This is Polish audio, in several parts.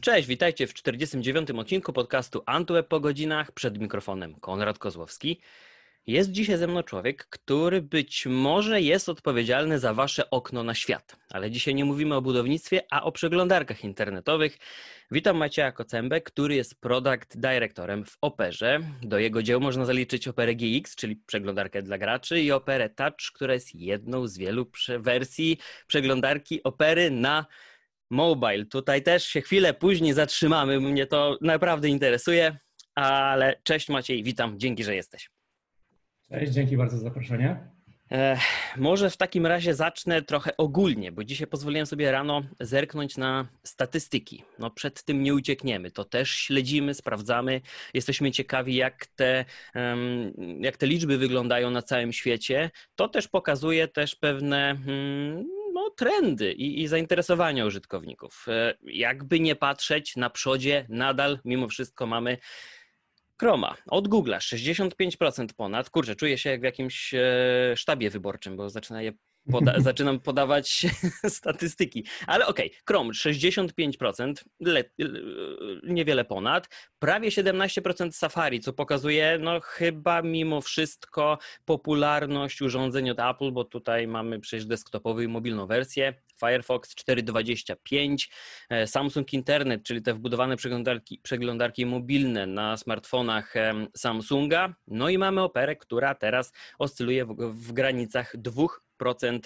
Cześć, witajcie w 49. odcinku podcastu Antweb po godzinach. Przed mikrofonem Konrad Kozłowski. Jest dzisiaj ze mną człowiek, który być może jest odpowiedzialny za wasze okno na świat. Ale dzisiaj nie mówimy o budownictwie, a o przeglądarkach internetowych. Witam Macieja Kocembę, który jest product directorem w Operze. Do jego dzieł można zaliczyć Operę GX, czyli przeglądarkę dla graczy i Operę Touch, która jest jedną z wielu wersji przeglądarki Opery na mobile. Tutaj też się chwilę później zatrzymamy, mnie to naprawdę interesuje, ale cześć Maciej, witam, dzięki, że jesteś. Cześć, dzięki bardzo za zaproszenie. Może w takim razie zacznę trochę ogólnie, bo dzisiaj pozwoliłem sobie rano zerknąć na statystyki. No przed tym nie uciekniemy, to też śledzimy, sprawdzamy, jesteśmy ciekawi jak te, jak te liczby wyglądają na całym świecie. To też pokazuje też pewne hmm, trendy i, i zainteresowania użytkowników. E, jakby nie patrzeć, na przodzie nadal mimo wszystko mamy Chroma od Google'a 65% ponad. Kurczę, czuję się jak w jakimś e, sztabie wyborczym, bo zaczyna je Poda zaczynam podawać statystyki. Ale okej, okay, Chrome 65%, le, niewiele ponad, prawie 17% Safari, co pokazuje no chyba mimo wszystko popularność urządzeń od Apple, bo tutaj mamy przecież desktopową i mobilną wersję. Firefox 4.25, e, Samsung Internet, czyli te wbudowane przeglądarki, przeglądarki mobilne na smartfonach Samsunga. No i mamy Operę, która teraz oscyluje w, w granicach 2%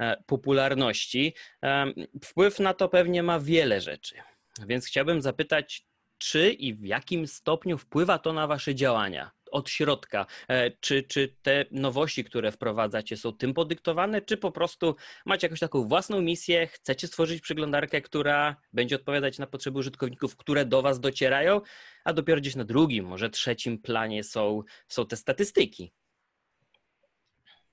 e, popularności. Wpływ na to pewnie ma wiele rzeczy. Więc chciałbym zapytać, czy i w jakim stopniu wpływa to na Wasze działania? Od środka. E, czy, czy te nowości, które wprowadzacie, są tym podyktowane, czy po prostu macie jakąś taką własną misję, chcecie stworzyć przeglądarkę, która będzie odpowiadać na potrzeby użytkowników, które do Was docierają, a dopiero gdzieś na drugim, może trzecim planie są, są te statystyki?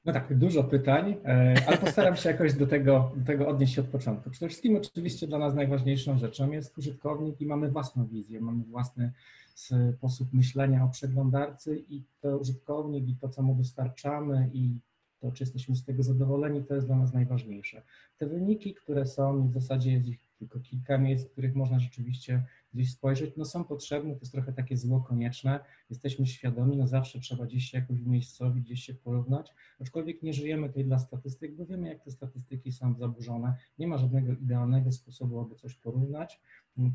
No tak, dużo pytań, e, ale postaram się jakoś do tego, do tego odnieść się od początku. Przede wszystkim oczywiście dla nas najważniejszą rzeczą jest użytkownik i mamy własną wizję, mamy własny sposób myślenia o przeglądarce i to użytkownik i to, co mu dostarczamy i to, czy jesteśmy z tego zadowoleni, to jest dla nas najważniejsze. Te wyniki, które są, w zasadzie jest ich tylko kilka miejsc, w których można rzeczywiście gdzieś spojrzeć, no są potrzebne, to jest trochę takie zło konieczne, jesteśmy świadomi, no zawsze trzeba gdzieś się jakoś umiejscowić, gdzieś się porównać, aczkolwiek nie żyjemy tutaj dla statystyk, bo wiemy, jak te statystyki są zaburzone, nie ma żadnego idealnego sposobu, aby coś porównać,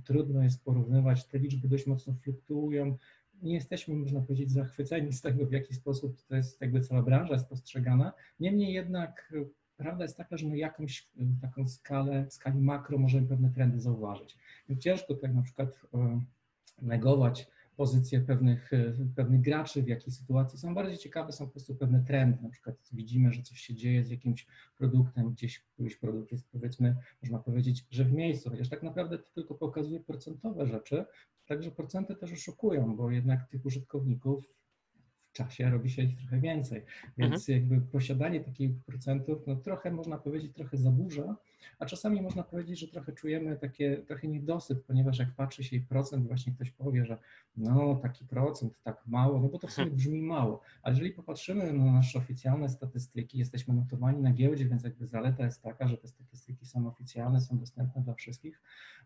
trudno jest porównywać, te liczby dość mocno fluktuują, nie jesteśmy, można powiedzieć, zachwyceni z tego, w jaki sposób to jest, jakby cała branża jest postrzegana. Niemniej jednak prawda jest taka, że my jakąś taką skalę, w skali makro możemy pewne trendy zauważyć. Ciężko tak na przykład e, negować pozycje pewnych, e, pewnych graczy, w jakiej sytuacji są bardziej ciekawe, są po prostu pewne trendy. Na przykład widzimy, że coś się dzieje z jakimś produktem, gdzieś któryś produkt jest powiedzmy, można powiedzieć, że w miejscu, chociaż tak naprawdę to tylko pokazuje procentowe rzeczy, także procenty też oszukują, bo jednak tych użytkowników czasie robi się ich trochę więcej. Więc mhm. jakby posiadanie takich procentów, no trochę można powiedzieć, trochę zaburza, a czasami można powiedzieć, że trochę czujemy takie, trochę niedosyt, ponieważ jak patrzy się i procent, właśnie ktoś powie, że no taki procent, tak mało, no bo to w sumie mhm. brzmi mało. Ale jeżeli popatrzymy na nasze oficjalne statystyki, jesteśmy notowani na giełdzie, więc jakby zaleta jest taka, że te statystyki są oficjalne, są dostępne dla wszystkich,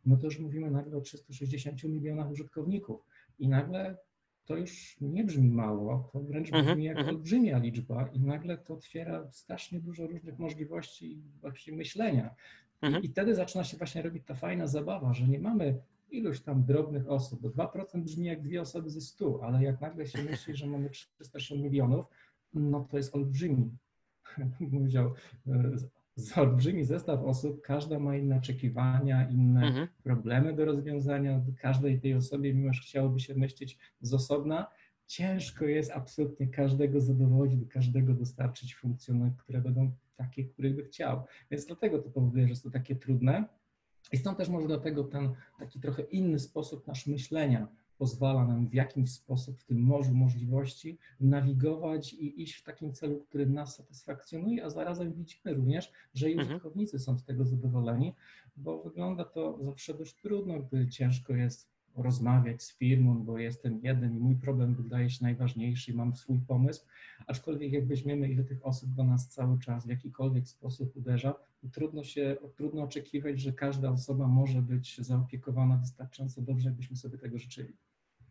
no to już mówimy nagle o 360 milionach użytkowników. I nagle to już nie brzmi mało, to wręcz mhm, brzmi jak mhm. olbrzymia liczba i nagle to otwiera strasznie dużo różnych możliwości właśnie myślenia. I, mhm. I wtedy zaczyna się właśnie robić ta fajna zabawa, że nie mamy iluś tam drobnych osób, bo 2% brzmi jak dwie osoby ze 100, ale jak nagle się myśli, że mamy 360 milionów, no to jest olbrzymi. Powiedział z olbrzymi zestaw osób, każda ma inne oczekiwania, inne mhm. problemy do rozwiązania. Każdej tej osobie, mimo że chciałoby się myśleć z osobna, ciężko jest absolutnie każdego zadowolić, każdego dostarczyć funkcje, które będą takie, których by chciał. Więc dlatego to powoduje, że jest to takie trudne. I stąd też może dlatego ten taki trochę inny sposób nasz myślenia pozwala nam w jakimś sposób w tym morzu możliwości nawigować i iść w takim celu, który nas satysfakcjonuje, a zarazem widzimy również, że i mhm. użytkownicy są z tego zadowoleni, bo wygląda to zawsze dość trudno, gdy ciężko jest rozmawiać z firmą, bo jestem jeden i mój problem wydaje się najważniejszy i mam swój pomysł, aczkolwiek jak weźmiemy, ile tych osób do nas cały czas w jakikolwiek sposób uderza, trudno się, trudno oczekiwać, że każda osoba może być zaopiekowana wystarczająco dobrze, jakbyśmy sobie tego życzyli.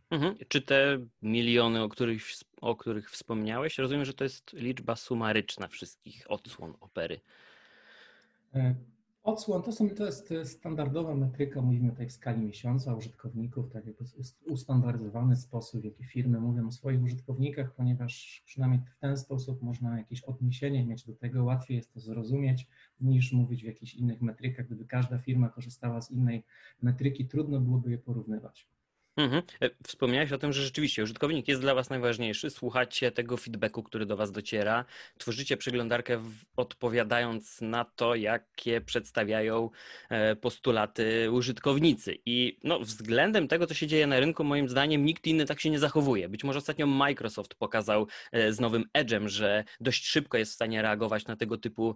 Mhm. Czy te miliony, o których, o których wspomniałeś, rozumiem, że to jest liczba sumaryczna wszystkich odsłon opery? Odsłon to, są, to jest standardowa metryka, mówimy tutaj w skali miesiąca użytkowników, tak jakby ustandaryzowany sposób, w jaki firmy mówią o swoich użytkownikach, ponieważ przynajmniej w ten sposób można jakieś odniesienie mieć do tego, łatwiej jest to zrozumieć niż mówić w jakichś innych metrykach. Gdyby każda firma korzystała z innej metryki, trudno byłoby je porównywać. Mhm. E, wspomniałeś o tym, że rzeczywiście użytkownik jest dla Was najważniejszy. Słuchacie tego feedbacku, który do Was dociera. Tworzycie przeglądarkę odpowiadając na to, jakie przedstawiają e, postulaty użytkownicy. I no, względem tego, co się dzieje na rynku, moim zdaniem nikt inny tak się nie zachowuje. Być może ostatnio Microsoft pokazał e, z nowym Edge'em, że dość szybko jest w stanie reagować na tego typu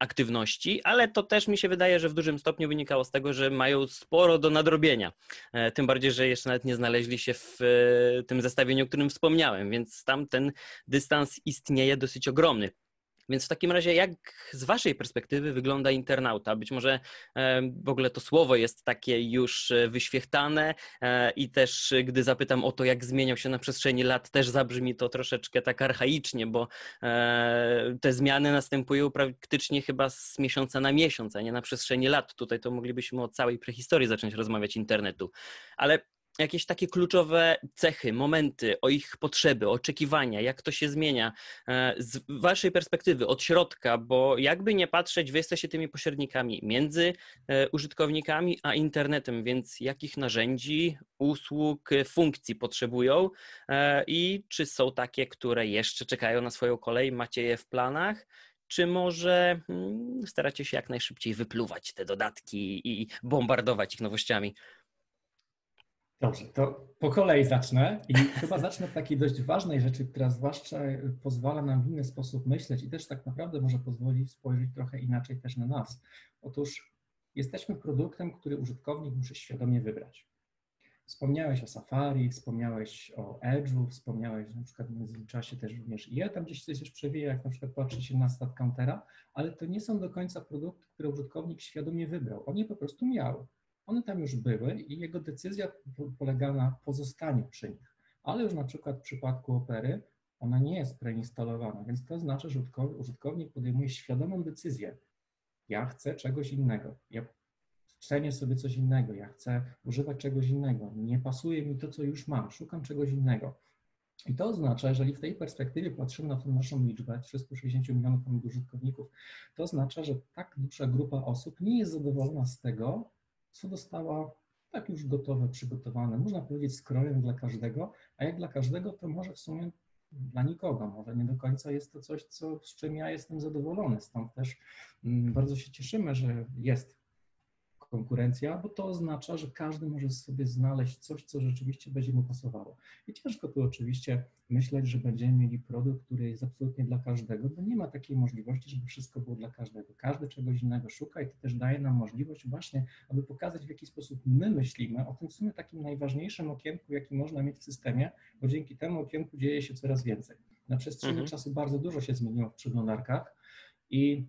aktywności, ale to też mi się wydaje, że w dużym stopniu wynikało z tego, że mają sporo do nadrobienia. Tym bardziej, że jeszcze nawet nie znaleźli się w e, tym zestawieniu, o którym wspomniałem, więc tam ten dystans istnieje dosyć ogromny. Więc w takim razie, jak z Waszej perspektywy wygląda internauta? Być może e, w ogóle to słowo jest takie już e, wyświechtane i też gdy zapytam o to, jak zmieniał się na przestrzeni lat, też zabrzmi to troszeczkę tak archaicznie, bo te zmiany następują praktycznie chyba z miesiąca na miesiąc, a nie na przestrzeni lat. Tutaj to moglibyśmy o całej prehistorii zacząć rozmawiać internetu. Ale jakieś takie kluczowe cechy, momenty, o ich potrzeby, oczekiwania, jak to się zmienia e, z Waszej perspektywy, od środka, bo jakby nie patrzeć, Wy jesteście tymi pośrednikami między e, użytkownikami a internetem, więc jakich narzędzi, usług, funkcji potrzebują e, i czy są takie, które jeszcze czekają na swoją kolej, macie je w planach? czy może hmm, staracie się jak najszybciej wypluwać te dodatki i bombardować ich nowościami? Dobrze, to po kolei zacznę i chyba zacznę od takiej dość ważnej rzeczy, która zwłaszcza pozwala nam w inny sposób myśleć i też tak naprawdę może pozwolić spojrzeć trochę inaczej też na nas. Otóż jesteśmy produktem, który użytkownik musi świadomie wybrać. Wspomniałeś o Safari, wspomniałeś o Edge'u, wspomniałeś na przykład w międzyczasie też również i ja tam gdzieś coś też przewija, jak na przykład patrzy się na stat countera, ale to nie są do końca produkty, które użytkownik świadomie wybrał. On je po prostu miał. One tam już były i jego decyzja polega na pozostaniu przy nich. Ale już na przykład w przypadku opery ona nie jest preinstalowana, więc to znaczy, że użytkownik podejmuje świadomą decyzję. Ja chcę czegoś innego, ja cenię sobie coś innego, ja chcę używać czegoś innego, nie pasuje mi to, co już mam, szukam czegoś innego. I to oznacza, jeżeli w tej perspektywie patrzymy na tę naszą liczbę 360 milionów użytkowników, to oznacza, że tak duża grupa osób nie jest zadowolona z tego, co dostała tak już gotowe, przygotowane, można powiedzieć skrojem dla każdego, a jak dla każdego, to może w sumie dla nikogo, może nie do końca jest to coś, co, z czym ja jestem zadowolony. Stąd też mm, bardzo się cieszymy, że jest konkurencja, bo to oznacza, że każdy może sobie znaleźć coś, co rzeczywiście będzie mu pasowało. I ciężko tu oczywiście myśleć, że będziemy mieli produkt, który jest absolutnie dla każdego, bo nie ma takiej możliwości, żeby wszystko było dla każdego. Każdy czegoś innego szuka i to też daje nam możliwość właśnie, aby pokazać, w jaki sposób my myślimy o tym w sumie takim najważniejszym okienku, jaki można mieć w systemie, bo dzięki temu okienku dzieje się coraz więcej. Na przestrzeni mhm. czasu bardzo dużo się zmieniło w przeglądarkach i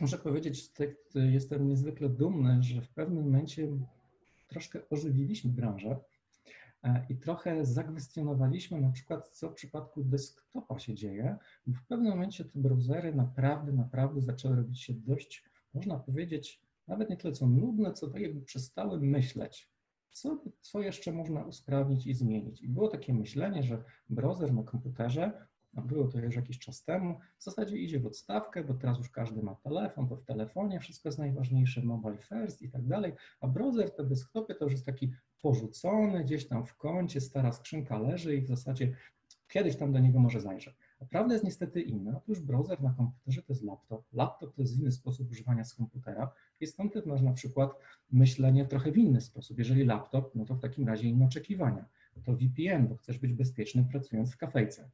muszę powiedzieć, że jestem niezwykle dumny, że w pewnym momencie troszkę ożywiliśmy branżę e, i trochę zakwestionowaliśmy na przykład, co w przypadku desktopa się dzieje, bo w pewnym momencie te browsery naprawdę, naprawdę zaczęły robić się dość, można powiedzieć, nawet nie tyle co nudne, co tak jakby przestały myśleć, co, co jeszcze można usprawnić i zmienić. I było takie myślenie, że browser na komputerze było to już jakiś czas temu, w zasadzie idzie w odstawkę, bo teraz już każdy ma telefon, to w telefonie wszystko jest najważniejsze, mobile first i tak dalej, a browser, te desktopy to już jest taki porzucony, gdzieś tam w kącie, stara skrzynka leży i w zasadzie kiedyś tam do niego może zajrzę. A prawda jest niestety inna. Otóż browser na komputerze to jest laptop. Laptop to jest inny sposób używania z komputera i stąd też masz na przykład myślenie trochę w inny sposób. Jeżeli laptop, no to w takim razie inne oczekiwania. To VPN, bo chcesz być bezpieczny pracując w kafejce.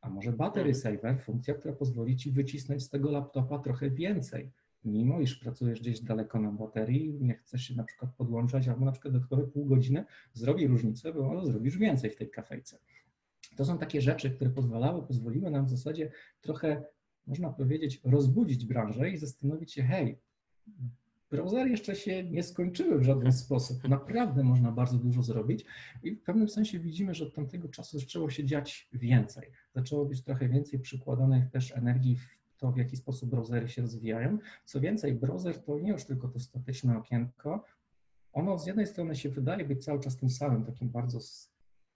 A może battery mhm. saver, funkcja, która pozwoli Ci wycisnąć z tego laptopa trochę więcej. mimo iż pracujesz gdzieś daleko na baterii, nie chcesz się na przykład podłączać, albo na przykład dodatkowe pół godziny zrobi różnicę, bo zrobisz więcej w tej kafejce. To są takie rzeczy, które pozwalały, pozwoliły nam w zasadzie trochę, można powiedzieć, rozbudzić branżę i zastanowić się, hej, browsery jeszcze się nie skończyły w żaden sposób. Naprawdę można bardzo dużo zrobić i w pewnym sensie widzimy, że od tamtego czasu zaczęło się dziać więcej. Zaczęło być trochę więcej przykładanych też energii w to, w jaki sposób browsery się rozwijają. Co więcej, browser to nie już tylko to statyczne okienko. Ono z jednej strony się wydaje być cały czas tym samym, takim bardzo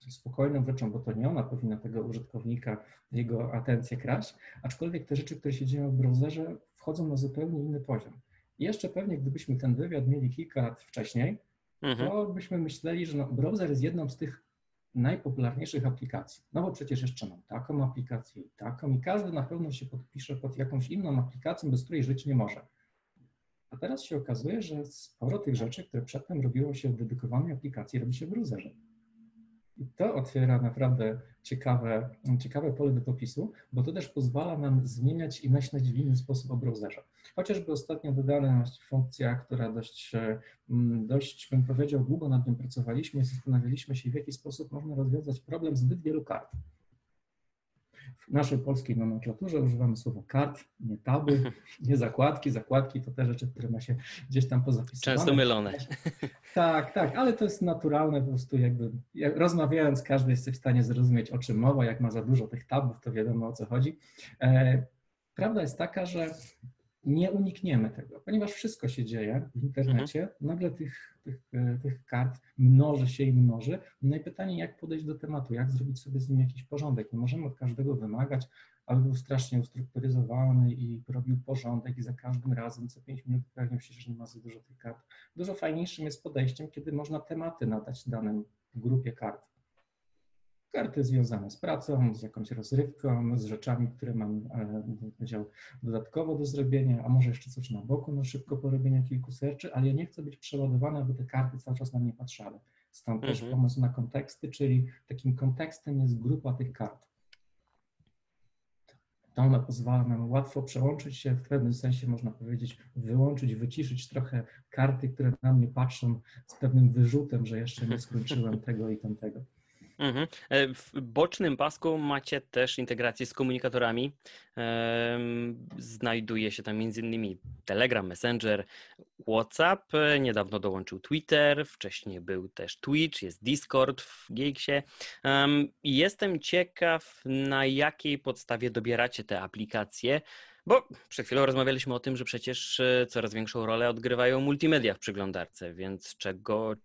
spokojną rzeczą, bo to nie ona powinna tego użytkownika, jego atencję kraść, aczkolwiek te rzeczy, które się dzieją w browserze, wchodzą na zupełnie inny poziom. Jeszcze pewnie, gdybyśmy ten wywiad mieli kilka lat wcześniej, mhm. to byśmy myśleli, że no, browser jest jedną z tych najpopularniejszych aplikacji. No bo przecież jeszcze mam taką aplikację i taką i każdy na pewno się podpisze pod jakąś inną aplikacją, bez której żyć nie może. A teraz się okazuje, że sporo tych rzeczy, które przedtem robiło się w dedykowanej aplikacji, robi się w browserze. I to otwiera naprawdę ciekawe, ciekawe pole do popisu, bo to też pozwala nam zmieniać i myśleć w inny sposób o browserze. Chociażby ostatnio dodana funkcja, która dość, mm, dość bym powiedział, długo nad nią pracowaliśmy i zastanawialiśmy się, w jaki sposób można rozwiązać problem zbyt wielu kart. W naszej polskiej nomenklaturze używamy słowa kart, nie taby, nie zakładki. Zakładki to te rzeczy, które ma się gdzieś tam pozapisywane. Często mylone. Tak, tak, ale to jest naturalne, po prostu jakby rozmawiając, każdy jest w stanie zrozumieć, o czym mowa. Jak ma za dużo tych tabów, to wiadomo o co chodzi. E, prawda jest taka, że nie unikniemy tego, ponieważ wszystko się dzieje w internecie, mhm. nagle tych, tych, e, tych kart mnoży się i mnoży. No i pytanie, jak podejść do tematu, jak zrobić sobie z nim jakiś porządek. Nie możemy od każdego wymagać, aby był strasznie ustrukturyzowany i robił porządek i za każdym razem co 5 minut upewniał się, że nie ma za dużo tych kart. Dużo fajniejszym jest podejściem, kiedy można tematy nadać danym grupie kart karty związane z pracą, z jakąś rozrywką, z rzeczami, które mam e, powiedział, dodatkowo do zrobienia, a może jeszcze coś na boku, no szybko porobienia kilku serczy, ale ja nie chcę być przeładowana, aby te karty cały czas na mnie patrzały. Stąd mhm. też pomysł na konteksty, czyli takim kontekstem jest grupa tych kart. To ona pozwala nam łatwo przełączyć się, w pewnym sensie można powiedzieć, wyłączyć, wyciszyć trochę karty, które na mnie patrzą z pewnym wyrzutem, że jeszcze nie skończyłem tego i tamtego. Mhm. E, w bocznym pasku macie też integrację z komunikatorami. Znajduje się tam m.in. Telegram, Messenger, WhatsApp. Niedawno dołączył Twitter, wcześniej był też Twitch, jest Discord w Geeksie. Jestem ciekaw, na jakiej podstawie dobieracie te aplikacje. Bo przed chwilą rozmawialiśmy o tym, że przecież e, coraz większą rolę odgrywają multimedia w przeglądarce, więc czego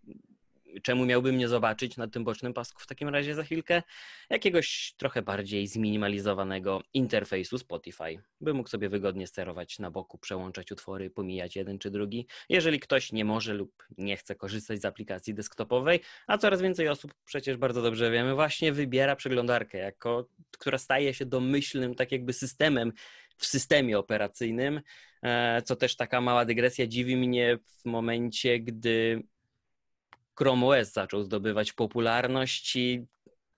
czemu miałbym nie zobaczyć na tym bocznym pasku w takim razie za chwilkę? Jakiegoś trochę bardziej zminimalizowanego interfejsu Spotify, by mógł sobie wygodnie sterować na boku, przełączać utwory, pomijać jeden czy drugi. Jeżeli ktoś nie może lub nie chce korzystać z aplikacji desktopowej, a coraz więcej osób przecież bardzo dobrze wiemy, właśnie wybiera przeglądarkę, jako, która staje się domyślnym tak jakby systemem w systemie operacyjnym, e, co też taka mała dygresja. Dziwi mnie w momencie, gdy Chrome OS zaczął zdobywać popularność i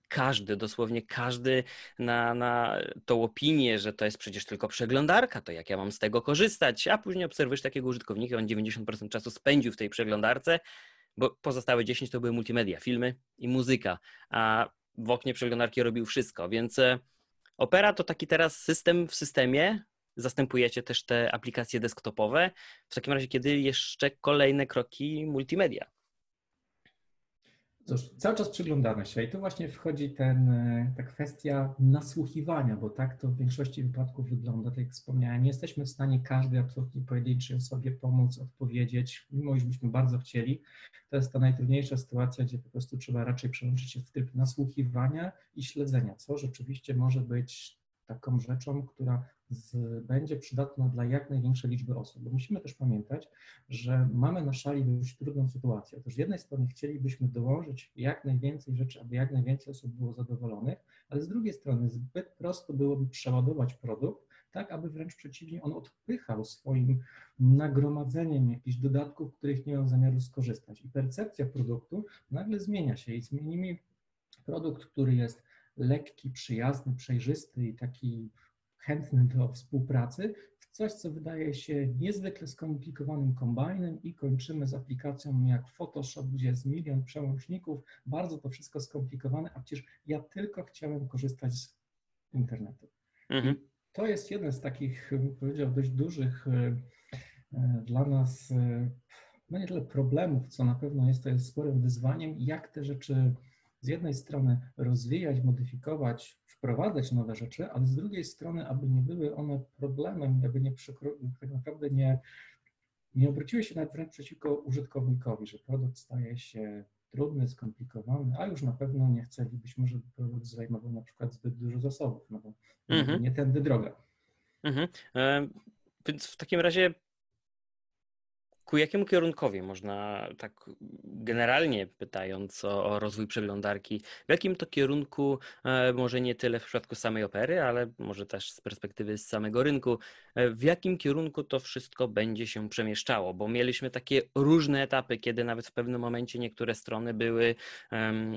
każdy, dosłownie każdy na, na tą opinię, że to jest przecież tylko przeglądarka, to jak ja mam z tego korzystać, a później obserwujesz takiego użytkownika, on 90% czasu spędził w tej przeglądarce, bo pozostałe 10 to były multimedia, filmy i muzyka, a w oknie przeglądarki robił wszystko, więc e, Opera to taki teraz system w systemie, zastępujecie też te aplikacje desktopowe, w takim razie kiedy jeszcze kolejne kroki multimedia. Cóż, cały czas przyglądamy się i tu właśnie wchodzi ten, e, ta kwestia nasłuchiwania, bo tak to w większości wypadków wygląda. Tak jak wspomniałem, nie jesteśmy w stanie każdej absolutnie pojedynczej osobie pomóc, odpowiedzieć, mimo iż byśmy bardzo chcieli. To jest ta najtrudniejsza sytuacja, gdzie po prostu trzeba raczej przełączyć się w tryb nasłuchiwania i śledzenia, co rzeczywiście może być taką rzeczą, która z, będzie przydatna dla jak największej liczby osób. Bo musimy też pamiętać, że mamy na szali dość trudną sytuację. Otóż z jednej strony chcielibyśmy dołożyć jak najwięcej rzeczy, aby jak najwięcej osób było zadowolonych, ale z drugiej strony zbyt prosto byłoby przeładować produkt, tak aby wręcz przeciwnie on odpychał swoim nagromadzeniem jakichś dodatków, których nie mam zamiaru skorzystać. I percepcja produktu nagle zmienia się i zmienimy produkt, który jest lekki, przyjazny, przejrzysty i taki chętny do współpracy, w coś, co wydaje się niezwykle skomplikowanym kombajnem i kończymy z aplikacją jak Photoshop, gdzie jest milion przełączników, bardzo to wszystko skomplikowane, a przecież ja tylko chciałem korzystać z internetu. Mhm. to jest jeden z takich, powiedział, dość dużych e, e, dla nas, e, no nie tyle problemów, co na pewno jest to jest sporym wyzwaniem, jak te rzeczy z jednej strony rozwijać, modyfikować, wprowadzać nowe rzeczy, ale z drugiej strony, aby nie były one problemem, aby nie tak naprawdę nie, nie obróciły się nawet wręcz przeciwko użytkownikowi, że produkt staje się trudny, skomplikowany, a już na pewno nie chcielibyśmy, żeby produkt zajmował na przykład zbyt dużo zasobów, no bo mhm. nie tędy droga. Mhm. E, więc w takim razie ku jakiemu kierunkowi można, tak generalnie pytając o, o, rozwój przeglądarki, w jakim to kierunku, e, może nie tyle w przypadku samej opery, ale może też z perspektywy samego rynku, e, w jakim kierunku to wszystko będzie się przemieszczało? Bo mieliśmy takie różne etapy, kiedy nawet w pewnym momencie niektóre strony były,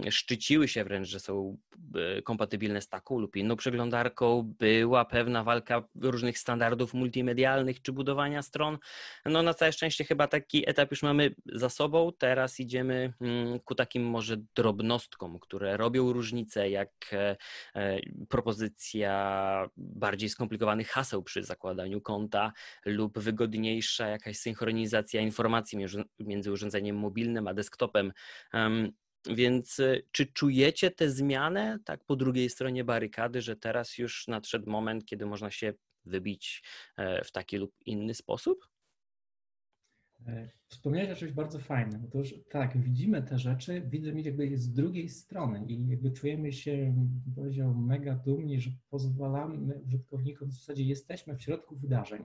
szczyciły się wręcz, że są e, kompatybilne z taką lub inną przeglądarką, była pewna walka różnych standardów multimedialnych czy budowania stron. No na całe szczęście chyba taki etap już mamy za sobą. Teraz idziemy mm, ku takim może drobnostkom, które robią różnicę, jak e, e, propozycja bardziej skomplikowanych haseł przy zakładaniu konta lub wygodniejsza jakaś synchronizacja informacji między urządzeniem mobilnym a desktopem. Więc e, czy czujecie tę zmianę tak po drugiej stronie barykady, że teraz już nadszedł moment, kiedy można się wybić w taki lub inny sposób? E, wspomniałeś o czymś bardzo fajnym. Otóż tak, widzimy te rzeczy, widzimy jakby z drugiej strony i jakby czujemy się, powiedział, mega dumni, że pozwalamy użytkownikom, w zasadzie jesteśmy w środku wydarzeń.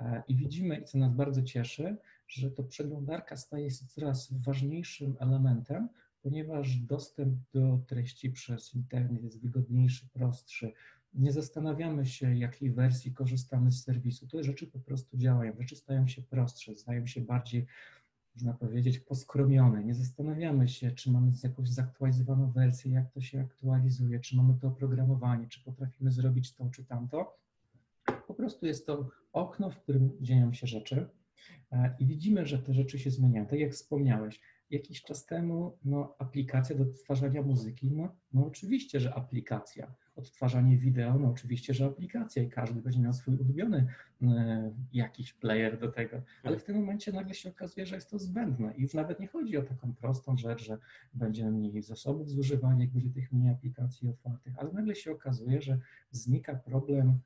E, I widzimy, co nas bardzo cieszy, że to przeglądarka staje się coraz ważniejszym elementem, ponieważ dostęp do treści przez internet jest wygodniejszy, prostszy, nie zastanawiamy się, jakiej wersji korzystamy z serwisu. Te rzeczy po prostu działają, rzeczy stają się prostsze, stają się bardziej, można powiedzieć, poskromione. Nie zastanawiamy się, czy mamy jakąś zaktualizowaną wersję, jak to się aktualizuje, czy mamy to oprogramowanie, czy potrafimy zrobić to czy tamto. Po prostu jest to okno, w którym dzieją się rzeczy e, i widzimy, że te rzeczy się zmieniają. Tak jak wspomniałeś, jakiś czas temu no, aplikacja do odtwarzania muzyki, no, no oczywiście, że aplikacja. Odtwarzanie wideo, no oczywiście, że aplikacja i każdy będzie miał swój ulubiony e, jakiś player do tego, ale w tym momencie nagle się okazuje, że jest to zbędne. I już nawet nie chodzi o taką prostą rzecz, że będzie mniej zasobów zużywania, jak będzie tych mniej aplikacji otwartych, ale nagle się okazuje, że znika problem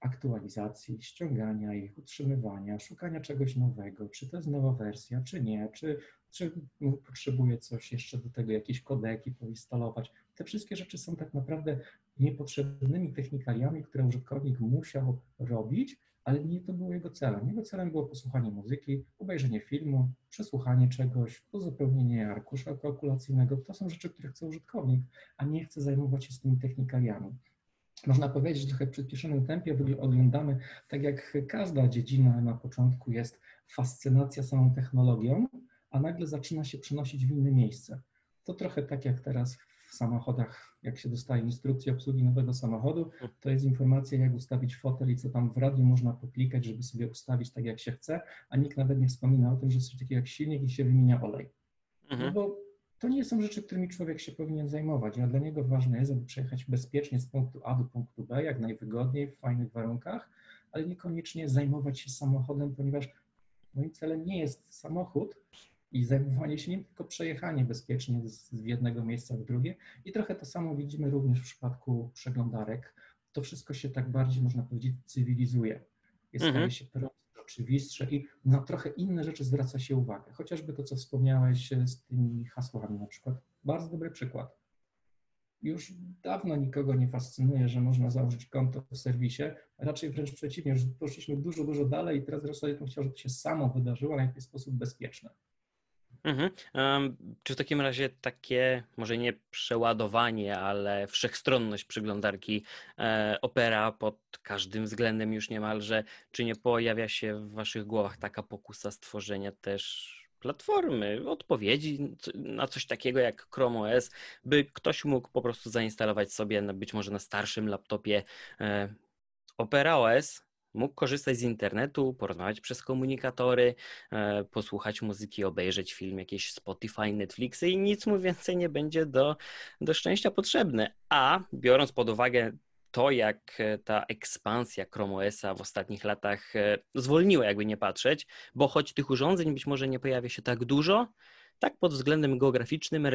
aktualizacji, ściągania ich, utrzymywania, szukania czegoś nowego, czy to jest nowa wersja, czy nie, czy, czy potrzebuje coś jeszcze do tego, jakieś kodeki poinstalować. Te wszystkie rzeczy są tak naprawdę niepotrzebnymi technikaliami, które użytkownik musiał robić, ale nie to było jego celem. Jego celem było posłuchanie muzyki, obejrzenie filmu, przesłuchanie czegoś, uzupełnienie arkusza kalkulacyjnego. To są rzeczy, które chce użytkownik, a nie chce zajmować się z tymi technikaliami. Można powiedzieć, że trochę w przyspieszonym tempie oglądamy, tak jak każda dziedzina na początku jest fascynacja samą technologią, a nagle zaczyna się przenosić w inne miejsce. To trochę tak jak teraz w samochodach, jak się dostaje instrukcję obsługi nowego samochodu, to jest informacja, jak ustawić fotel i co tam w radiu można poklikać, żeby sobie ustawić tak, jak się chce, a nikt nawet nie wspomina o tym, że jest coś takiego jak silnik i się wymienia olej. Mhm. No bo to nie są rzeczy, którymi człowiek się powinien zajmować, a dla niego ważne jest, aby przejechać bezpiecznie z punktu A do punktu B, jak najwygodniej, w fajnych warunkach, ale niekoniecznie zajmować się samochodem, ponieważ moim celem nie jest samochód, i zajmowanie się nim, tylko przejechanie bezpiecznie z, z jednego miejsca w drugie. I trochę to samo widzimy również w przypadku przeglądarek. To wszystko się tak bardziej, można powiedzieć, cywilizuje. Jest mhm. staje się oczywistsze i na trochę inne rzeczy zwraca się uwagę. Chociażby to, co wspomniałeś z tymi hasłami na przykład. Bardzo dobry przykład. Już dawno nikogo nie fascynuje, że można założyć konto w serwisie. Raczej wręcz przeciwnie, już poszliśmy dużo, dużo dalej i teraz zasadzie bym chciał, żeby się samo wydarzyło, w jakiś sposób bezpieczny. Mhm. Um, czy w takim razie takie, może nie przeładowanie, ale wszechstronność przeglądarki e, Opera pod każdym względem już niemalże, czy nie pojawia się w Waszych głowach taka pokusa stworzenia też platformy, odpowiedzi na coś takiego jak Chrome OS, by ktoś mógł po prostu zainstalować sobie być może na starszym laptopie e, Opera OS, mógł korzystać z internetu, porozmawiać przez komunikatory, e, posłuchać muzyki, obejrzeć film, jakieś Spotify, Netflixy i nic mu więcej nie będzie do, do szczęścia potrzebne. A biorąc pod uwagę to, jak ta ekspansja Chrome OS-a w ostatnich latach e, zwolniła, jakby nie patrzeć, bo choć tych urządzeń być może nie pojawia się tak dużo, tak pod względem geograficznym,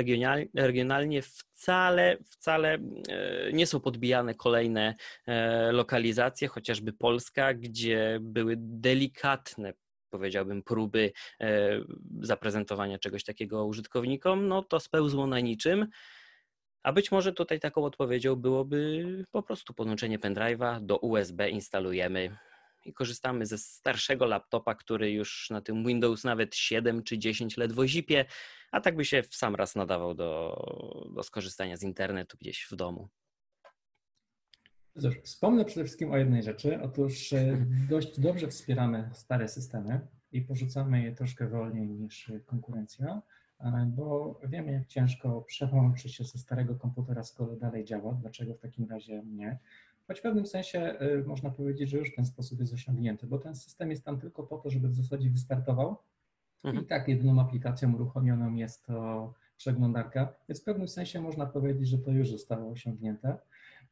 regionalnie wcale, wcale e, nie są podbijane kolejne e, lokalizacje, chociażby Polska, gdzie były delikatne powiedziałbym, próby e, zaprezentowania czegoś takiego użytkownikom, no to spełzło na niczym. A być może tutaj taką odpowiedzią byłoby po prostu podłączenie pendrive'a do USB, instalujemy i korzystamy ze starszego laptopa, który już na tym Windows nawet 7 czy 10 ledwo zipie, a tak by się w sam raz nadawał do, do skorzystania z internetu gdzieś w domu. Cóż, wspomnę przede wszystkim o jednej rzeczy. Otóż e, dość dobrze wspieramy stare systemy i porzucamy je troszkę wolniej niż konkurencja, e, bo wiemy, jak ciężko przełączyć się ze starego komputera, skoro dalej działa. Dlaczego w takim razie nie? Choć w pewnym sensie y, można powiedzieć, że już ten sposób jest osiągnięty, bo ten system jest tam tylko po to, żeby w zasadzie wystartował. Mhm. I tak jedyną aplikacją uruchomioną jest to przeglądarka, więc w pewnym sensie można powiedzieć, że to już zostało osiągnięte.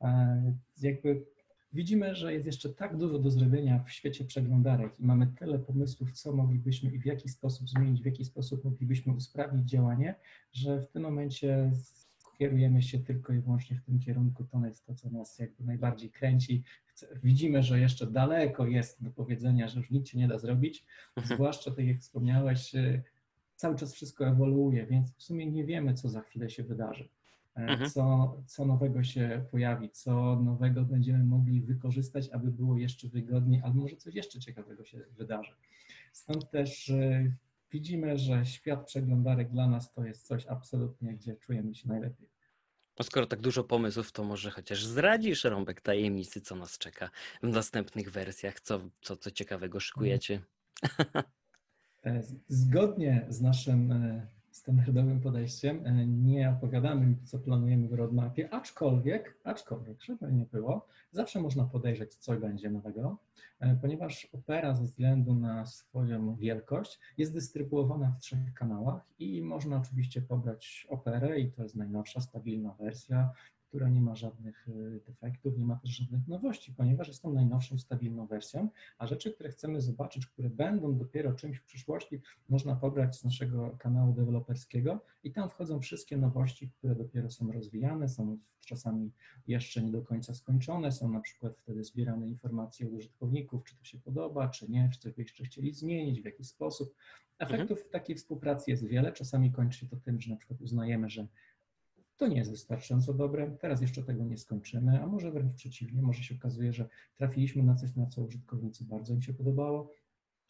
E, jakby widzimy, że jest jeszcze tak dużo do zrobienia w świecie przeglądarek i mamy tyle pomysłów, co moglibyśmy i w jaki sposób zmienić, w jaki sposób moglibyśmy usprawnić działanie, że w tym momencie kierujemy się tylko i wyłącznie w tym kierunku, to jest to, co nas jakby najbardziej kręci. Widzimy, że jeszcze daleko jest do powiedzenia, że już nic się nie da zrobić, mhm. zwłaszcza tak jak wspomniałeś, y, cały czas wszystko ewoluuje, więc w sumie nie wiemy, co za chwilę się wydarzy. E, mhm. Co, co nowego się pojawi, co nowego będziemy mogli wykorzystać, aby było jeszcze wygodniej, albo może coś jeszcze ciekawego się wydarzy. Stąd też y, widzimy, że świat przeglądarek dla nas to jest coś absolutnie, gdzie czujemy się najlepiej. No skoro tak dużo pomysłów, to może chociaż zdradzisz rąbek tajemnicy, co nas czeka w następnych wersjach, co, co, co ciekawego szykujecie. E, zgodnie z naszym e, standardowym podejściem. E, nie opowiadamy, co planujemy w roadmapie, aczkolwiek, aczkolwiek, żeby nie było, zawsze można podejrzeć, co będzie nowego, e, ponieważ Opera ze względu na swoją wielkość jest dystrybuowana w trzech kanałach i można oczywiście pobrać Operę i to jest najnowsza, stabilna wersja, która nie ma żadnych y, defektów, nie ma też żadnych nowości, ponieważ jest tą najnowszą, stabilną wersją, a rzeczy, które chcemy zobaczyć, które będą dopiero czymś w przyszłości, można pobrać z naszego kanału deweloperskiego i tam wchodzą wszystkie nowości, które dopiero są rozwijane, są czasami jeszcze nie do końca skończone, są na przykład wtedy zbierane informacje od użytkowników, czy to się podoba, czy nie, czy coś by jeszcze chcieli zmienić, w jaki sposób. Efektów mhm. takiej współpracy jest wiele. Czasami kończy się to tym, że na przykład uznajemy, że to nie jest wystarczająco dobre, teraz jeszcze tego nie skończymy, a może wręcz przeciwnie, może się okazuje, że trafiliśmy na coś, na co użytkownicy bardzo im się podobało.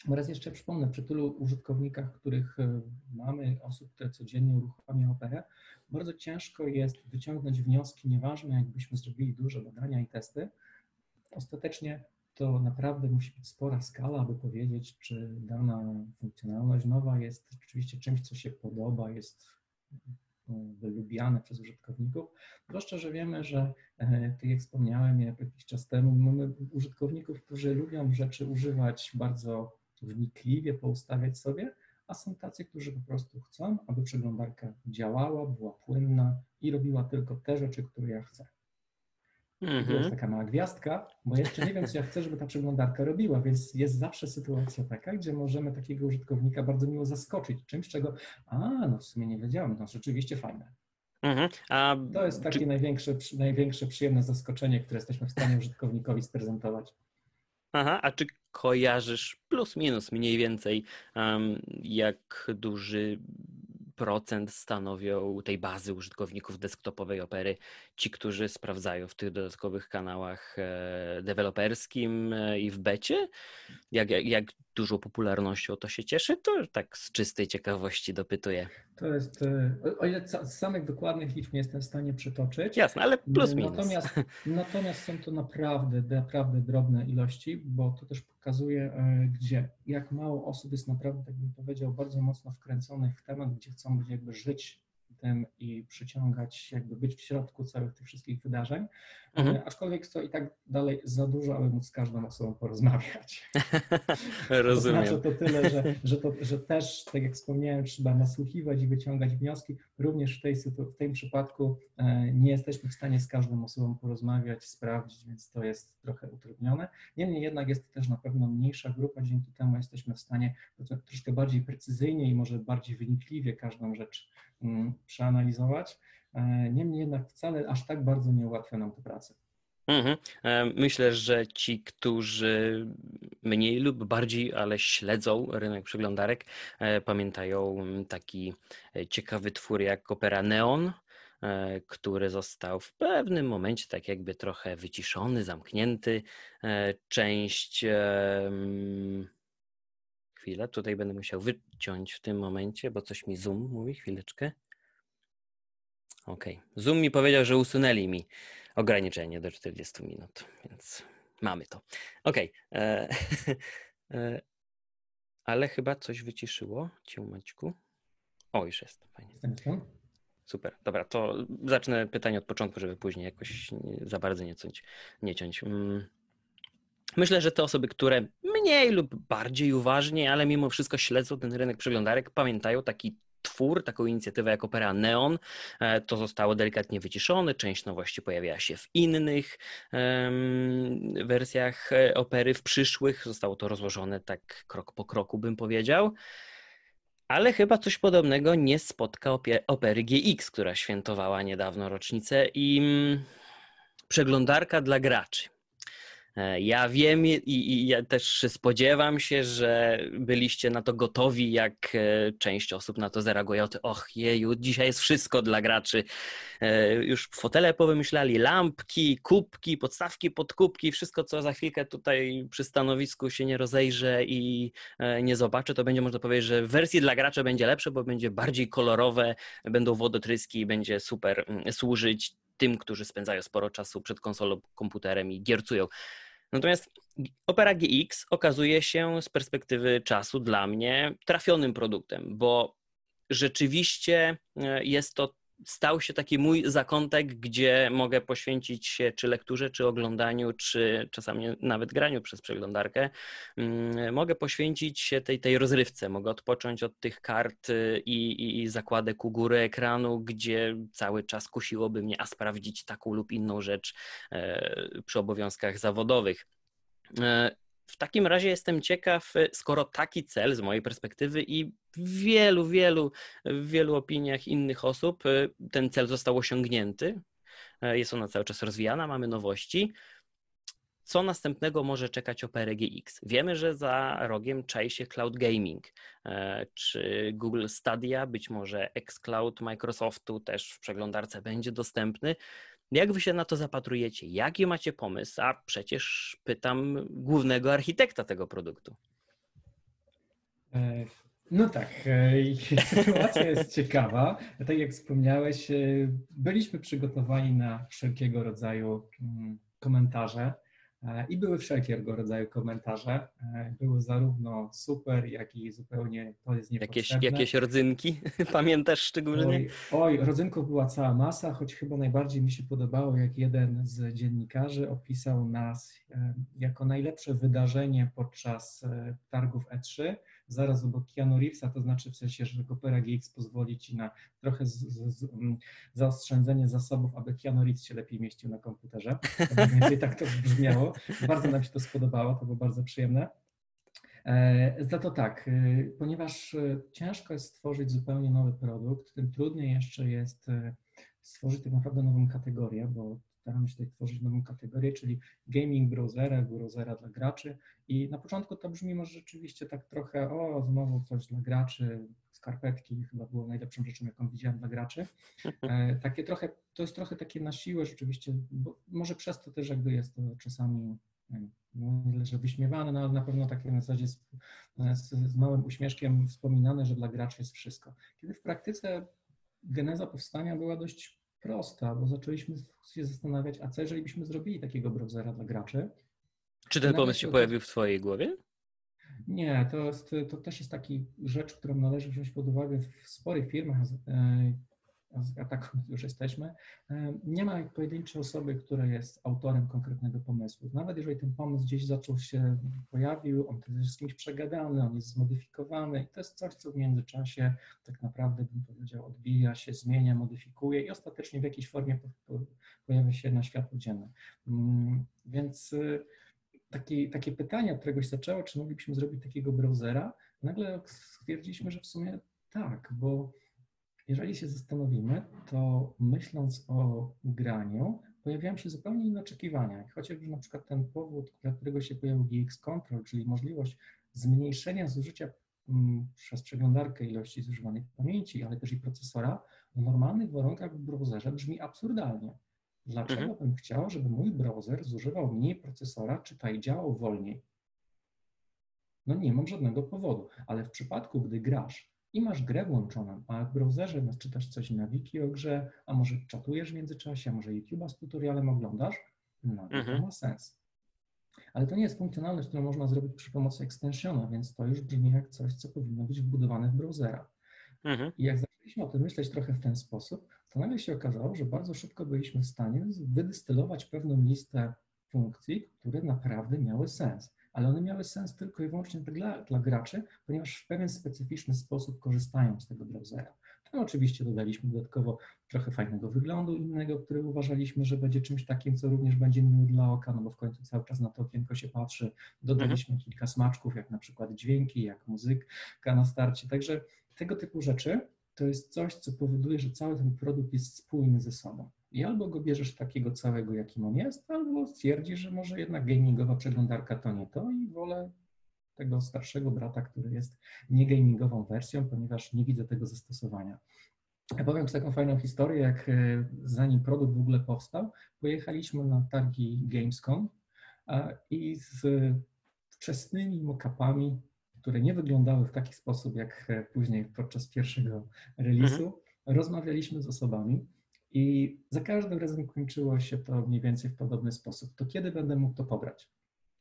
Oraz jeszcze przypomnę, przy tylu użytkownikach, których e, mamy, osób, które codziennie uruchamiają operę, bardzo ciężko jest wyciągnąć wnioski, nieważne jakbyśmy zrobili duże badania i testy, ostatecznie to naprawdę musi być spora skala, aby powiedzieć, czy dana funkcjonalność nowa jest rzeczywiście czymś, co się podoba, jest lubiane przez użytkowników, zwłaszcza, że wiemy, że e, tak jak wspomniałem jakiś czas temu, mamy użytkowników, którzy lubią rzeczy używać bardzo wnikliwie, poustawiać sobie, a są tacy, którzy po prostu chcą, aby przeglądarka działała, była płynna i robiła tylko te rzeczy, które ja chcę. Mm -hmm. jest taka mała gwiazdka, bo jeszcze nie wiem, co ja chcę, żeby ta przeglądarka robiła, więc jest zawsze sytuacja taka, gdzie możemy takiego użytkownika bardzo miło zaskoczyć czymś, czego, a no w sumie nie wiedziałem, to rzeczywiście fajne. -hmm. a, to jest takie czy... największe, największe przyjemne zaskoczenie, które jesteśmy w stanie użytkownikowi sprezentować. Aha, a czy kojarzysz plus minus mniej więcej, um, jak duży procent stanowią tej bazy użytkowników desktopowej Opery ci, którzy sprawdzają w tych dodatkowych kanałach e, deweloperskim e, i w becie? Jak, jak, jak dużą popularnością to się cieszy? To tak z czystej ciekawości dopytuję. To jest, e, o ile z samych dokładnych liczb nie jestem w stanie przytoczyć. Jasne, ale plus minus. Natomiast, natomiast są to naprawdę, naprawdę drobne ilości, bo to też pokazuje, e, gdzie, jak mało osób jest naprawdę, tak bym powiedział, bardzo mocno wkręconych w temat, gdzie chcą jakby żyć tym i przyciągać, jakby być w środku całych tych wszystkich wydarzeń. Mhm. E, Aczkolwiek to i tak dalej za dużo, aby móc z każdą osobą porozmawiać. Rozumiem. Oznacza to tyle, że, że, to, że też, tak jak wspomniałem, trzeba nasłuchiwać i wyciągać wnioski. Również w, tej, w tym przypadku e, nie jesteśmy w stanie z każdą osobą porozmawiać, sprawdzić, więc to jest trochę utrudnione. Niemniej jednak jest to też na pewno mniejsza grupa, dzięki temu jesteśmy w stanie to troszkę bardziej precyzyjnie i może bardziej wynikliwie każdą rzecz mm, przeanalizować. E, Niemniej jednak wcale aż tak bardzo nie ułatwia nam to pracę. Mhm. E, Myślę, że ci, którzy mniej lub bardziej, ale śledzą rynek przeglądarek, e, pamiętają taki ciekawy twór jak opera Neon, który został w pewnym momencie tak jakby trochę wyciszony, zamknięty. Część. Chwilę, tutaj będę musiał wyciąć w tym momencie, bo coś mi Zoom mówi. Chwileczkę. Okej. Zoom mi powiedział, że usunęli mi ograniczenie do 40 minut, więc mamy to. Okej. e, e, Ale chyba coś wyciszyło cię, Maćku. O, już jest. Fajnie. Super. Dobra, to zacznę pytanie od początku, żeby później jakoś za bardzo nie ciąć. Nie ciąć. Mm. Myślę, że te osoby, które mniej lub bardziej uważnie, ale mimo wszystko śledzą ten rynek przeglądarek, pamiętają taki twór, taką inicjatywę jak Opera Neon. E, To zostało delikatnie wyciszone, część nowości pojawiała się w innych em, wersjach e, opery, w przyszłych. Zostało to rozłożone tak krok po kroku, bym powiedział. Ale chyba coś podobnego nie spotka opery GX, która świętowała niedawno rocznicę i mm, przeglądarka dla graczy. E, Ja wiem i, i ja też spodziewam się, że byliście na to gotowi, jak e, część osób na to zareaguje. Och, jeju, dzisiaj jest wszystko dla graczy. E, Już fotele powymyślali, lampki, kubki, podstawki pod kubki, wszystko, co za chwilkę tutaj przy stanowisku się nie rozejrzę i nie zobaczę, to będzie można powiedzieć, że w wersji dla gracza będzie lepsze, bo będzie bardziej kolorowe, będą wodotryski i będzie super mm, służyć tym, którzy spędzają sporo czasu przed konsolą, komputerem i giercują. Natomiast Opera GX okazuje się z perspektywy czasu dla mnie trafionym produktem, bo rzeczywiście e, jest to stał się taki mój zakątek, gdzie mogę poświęcić się czy lekturze, czy oglądaniu, czy czasami nawet graniu przez przeglądarkę. Mm, Mogę poświęcić się tej, tej rozrywce, mogę odpocząć od tych kart y, i, i, zakładek u góry ekranu, gdzie cały czas kusiłoby mnie, a sprawdzić taką lub inną rzecz e, przy obowiązkach zawodowych. W takim razie jestem ciekaw, e, skoro taki cel z mojej perspektywy i wielu, wielu, w wielu opiniach innych osób e, ten cel został osiągnięty, e, jest ona cały czas rozwijana, mamy nowości. Co następnego może czekać Opera GX? Wiemy, że za rogiem czai się cloud gaming. E, Czy Google Stadia, być może xCloud Microsoftu też w przeglądarce będzie dostępny? Jak wy się na to zapatrujecie? Jaki macie pomysł? A przecież pytam głównego architekta tego produktu. E, No tak, e, sytuacja jest ciekawa. Tak jak wspomniałeś, e, byliśmy przygotowani na wszelkiego rodzaju mm, komentarze i były wszelkiego rodzaju komentarze. E, Były zarówno super, jak i zupełnie to jest Jakieś, niepotrzebne. jakieś rodzynki? Pamiętasz szczególnie? Oj, oj, rodzynków była cała masa, choć chyba najbardziej mi się podobało, jak jeden z dziennikarzy opisał nas e, jako najlepsze wydarzenie podczas e, targów E3, zaraz obok Keanu Reevesa, to znaczy w sensie, że Opera GX pozwoli ci na trochę z, z, z, mm, zaoszczędzenie zasobów, aby Keanu Reeves się lepiej mieścił na komputerze. Więcej tak to brzmiało. Bardzo nam się to spodobało, to było bardzo przyjemne. E, Za to tak, e, ponieważ e, ciężko jest stworzyć zupełnie nowy produkt, tym trudniej jeszcze jest stworzyć tak naprawdę nową kategorię, bo staramy się tutaj tworzyć nową kategorię, czyli gaming browsera, browsera dla graczy i na początku to brzmi może rzeczywiście tak trochę, o znowu coś dla graczy, skarpetki chyba było najlepszą rzeczą, jaką widziałem dla graczy. E, Takie trochę, to jest trochę takie na siłę rzeczywiście, bo może przez to też jakby jest to czasami no nie że wyśmiewane, no ale na pewno takie na zasadzie z, z, z małym uśmieszkiem wspominane, że dla graczy jest wszystko. Kiedy w praktyce geneza powstania była dość prosta, bo zaczęliśmy się zastanawiać, a co jeżeli byśmy zrobili takiego browsera dla graczy? Czy ten pomysł się to- pojawił w twojej głowie? Nie, to, jest, to też jest taki rzecz, którą należy wziąć pod uwagę w sporych firmach. E, z ataku już jesteśmy, nie ma pojedynczej osoby, która jest autorem konkretnego pomysłu. Nawet jeżeli ten pomysł gdzieś zaczął się, pojawił, on jest z kimś przegadany, on jest zmodyfikowany i to jest coś, co w międzyczasie tak naprawdę, bym powiedział, odbija się, zmienia, modyfikuje i ostatecznie w jakiejś formie pojawia się na światło dzienne. Mm, więc y, taki, takie pytanie, od któregoś zaczęło, czy moglibyśmy zrobić takiego browsera, nagle stwierdziliśmy, że w sumie tak, bo jeżeli się zastanowimy, to myśląc o graniu, pojawiają się zupełnie inne oczekiwania. Chociażby na przykład ten powód, dla którego się pojawił GX Control, czyli możliwość zmniejszenia zużycia mm, przez przeglądarkę ilości zużywanej pamięci, ale też i procesora, w normalnych warunkach w browserze brzmi absurdalnie. Dlaczego mhm. bym chciał, żeby mój browser zużywał mniej procesora, czy tutaj działał wolniej? No nie mam żadnego powodu, ale w przypadku, gdy grasz i masz grę włączoną, a w browserze no, czytasz coś na wiki o grze, a może czatujesz w międzyczasie, a może YouTube'a z tutorialem oglądasz, no to, mhm. to ma sens. Ale to nie jest funkcjonalność, którą można zrobić przy pomocy extensiona, więc to już brzmi jak coś, co powinno być wbudowane w browsera. Mhm. I jak zaczęliśmy o tym myśleć trochę w ten sposób, to nagle się okazało, że bardzo szybko byliśmy w stanie wydystylować pewną listę funkcji, które naprawdę miały sens ale one miały sens tylko i wyłącznie dla, dla graczy, ponieważ w pewien specyficzny sposób korzystają z tego browsera. Tam oczywiście dodaliśmy dodatkowo trochę fajnego wyglądu innego, który uważaliśmy, że będzie czymś takim, co również będzie miły dla oka, no bo w końcu cały czas na to okienko się patrzy. Dodaliśmy mhm. kilka smaczków, jak na przykład dźwięki, jak muzyka na starcie. Także tego typu rzeczy to jest coś, co powoduje, że cały ten produkt jest spójny ze sobą. I albo go bierzesz takiego całego, jakim on jest, albo stwierdzisz, że może jednak gamingowa przeglądarka to nie to i wolę tego starszego brata, który jest nie gamingową wersją, ponieważ nie widzę tego zastosowania. Ja powiem taką fajną historię, jak e, zanim produkt w ogóle powstał, pojechaliśmy na targi Gamescom i z wczesnymi mock-upami, które nie wyglądały w taki sposób, jak e, później podczas pierwszego release'u, mhm. rozmawialiśmy z osobami, i za każdym razem kończyło się to mniej więcej w podobny sposób. To kiedy będę mógł to pobrać?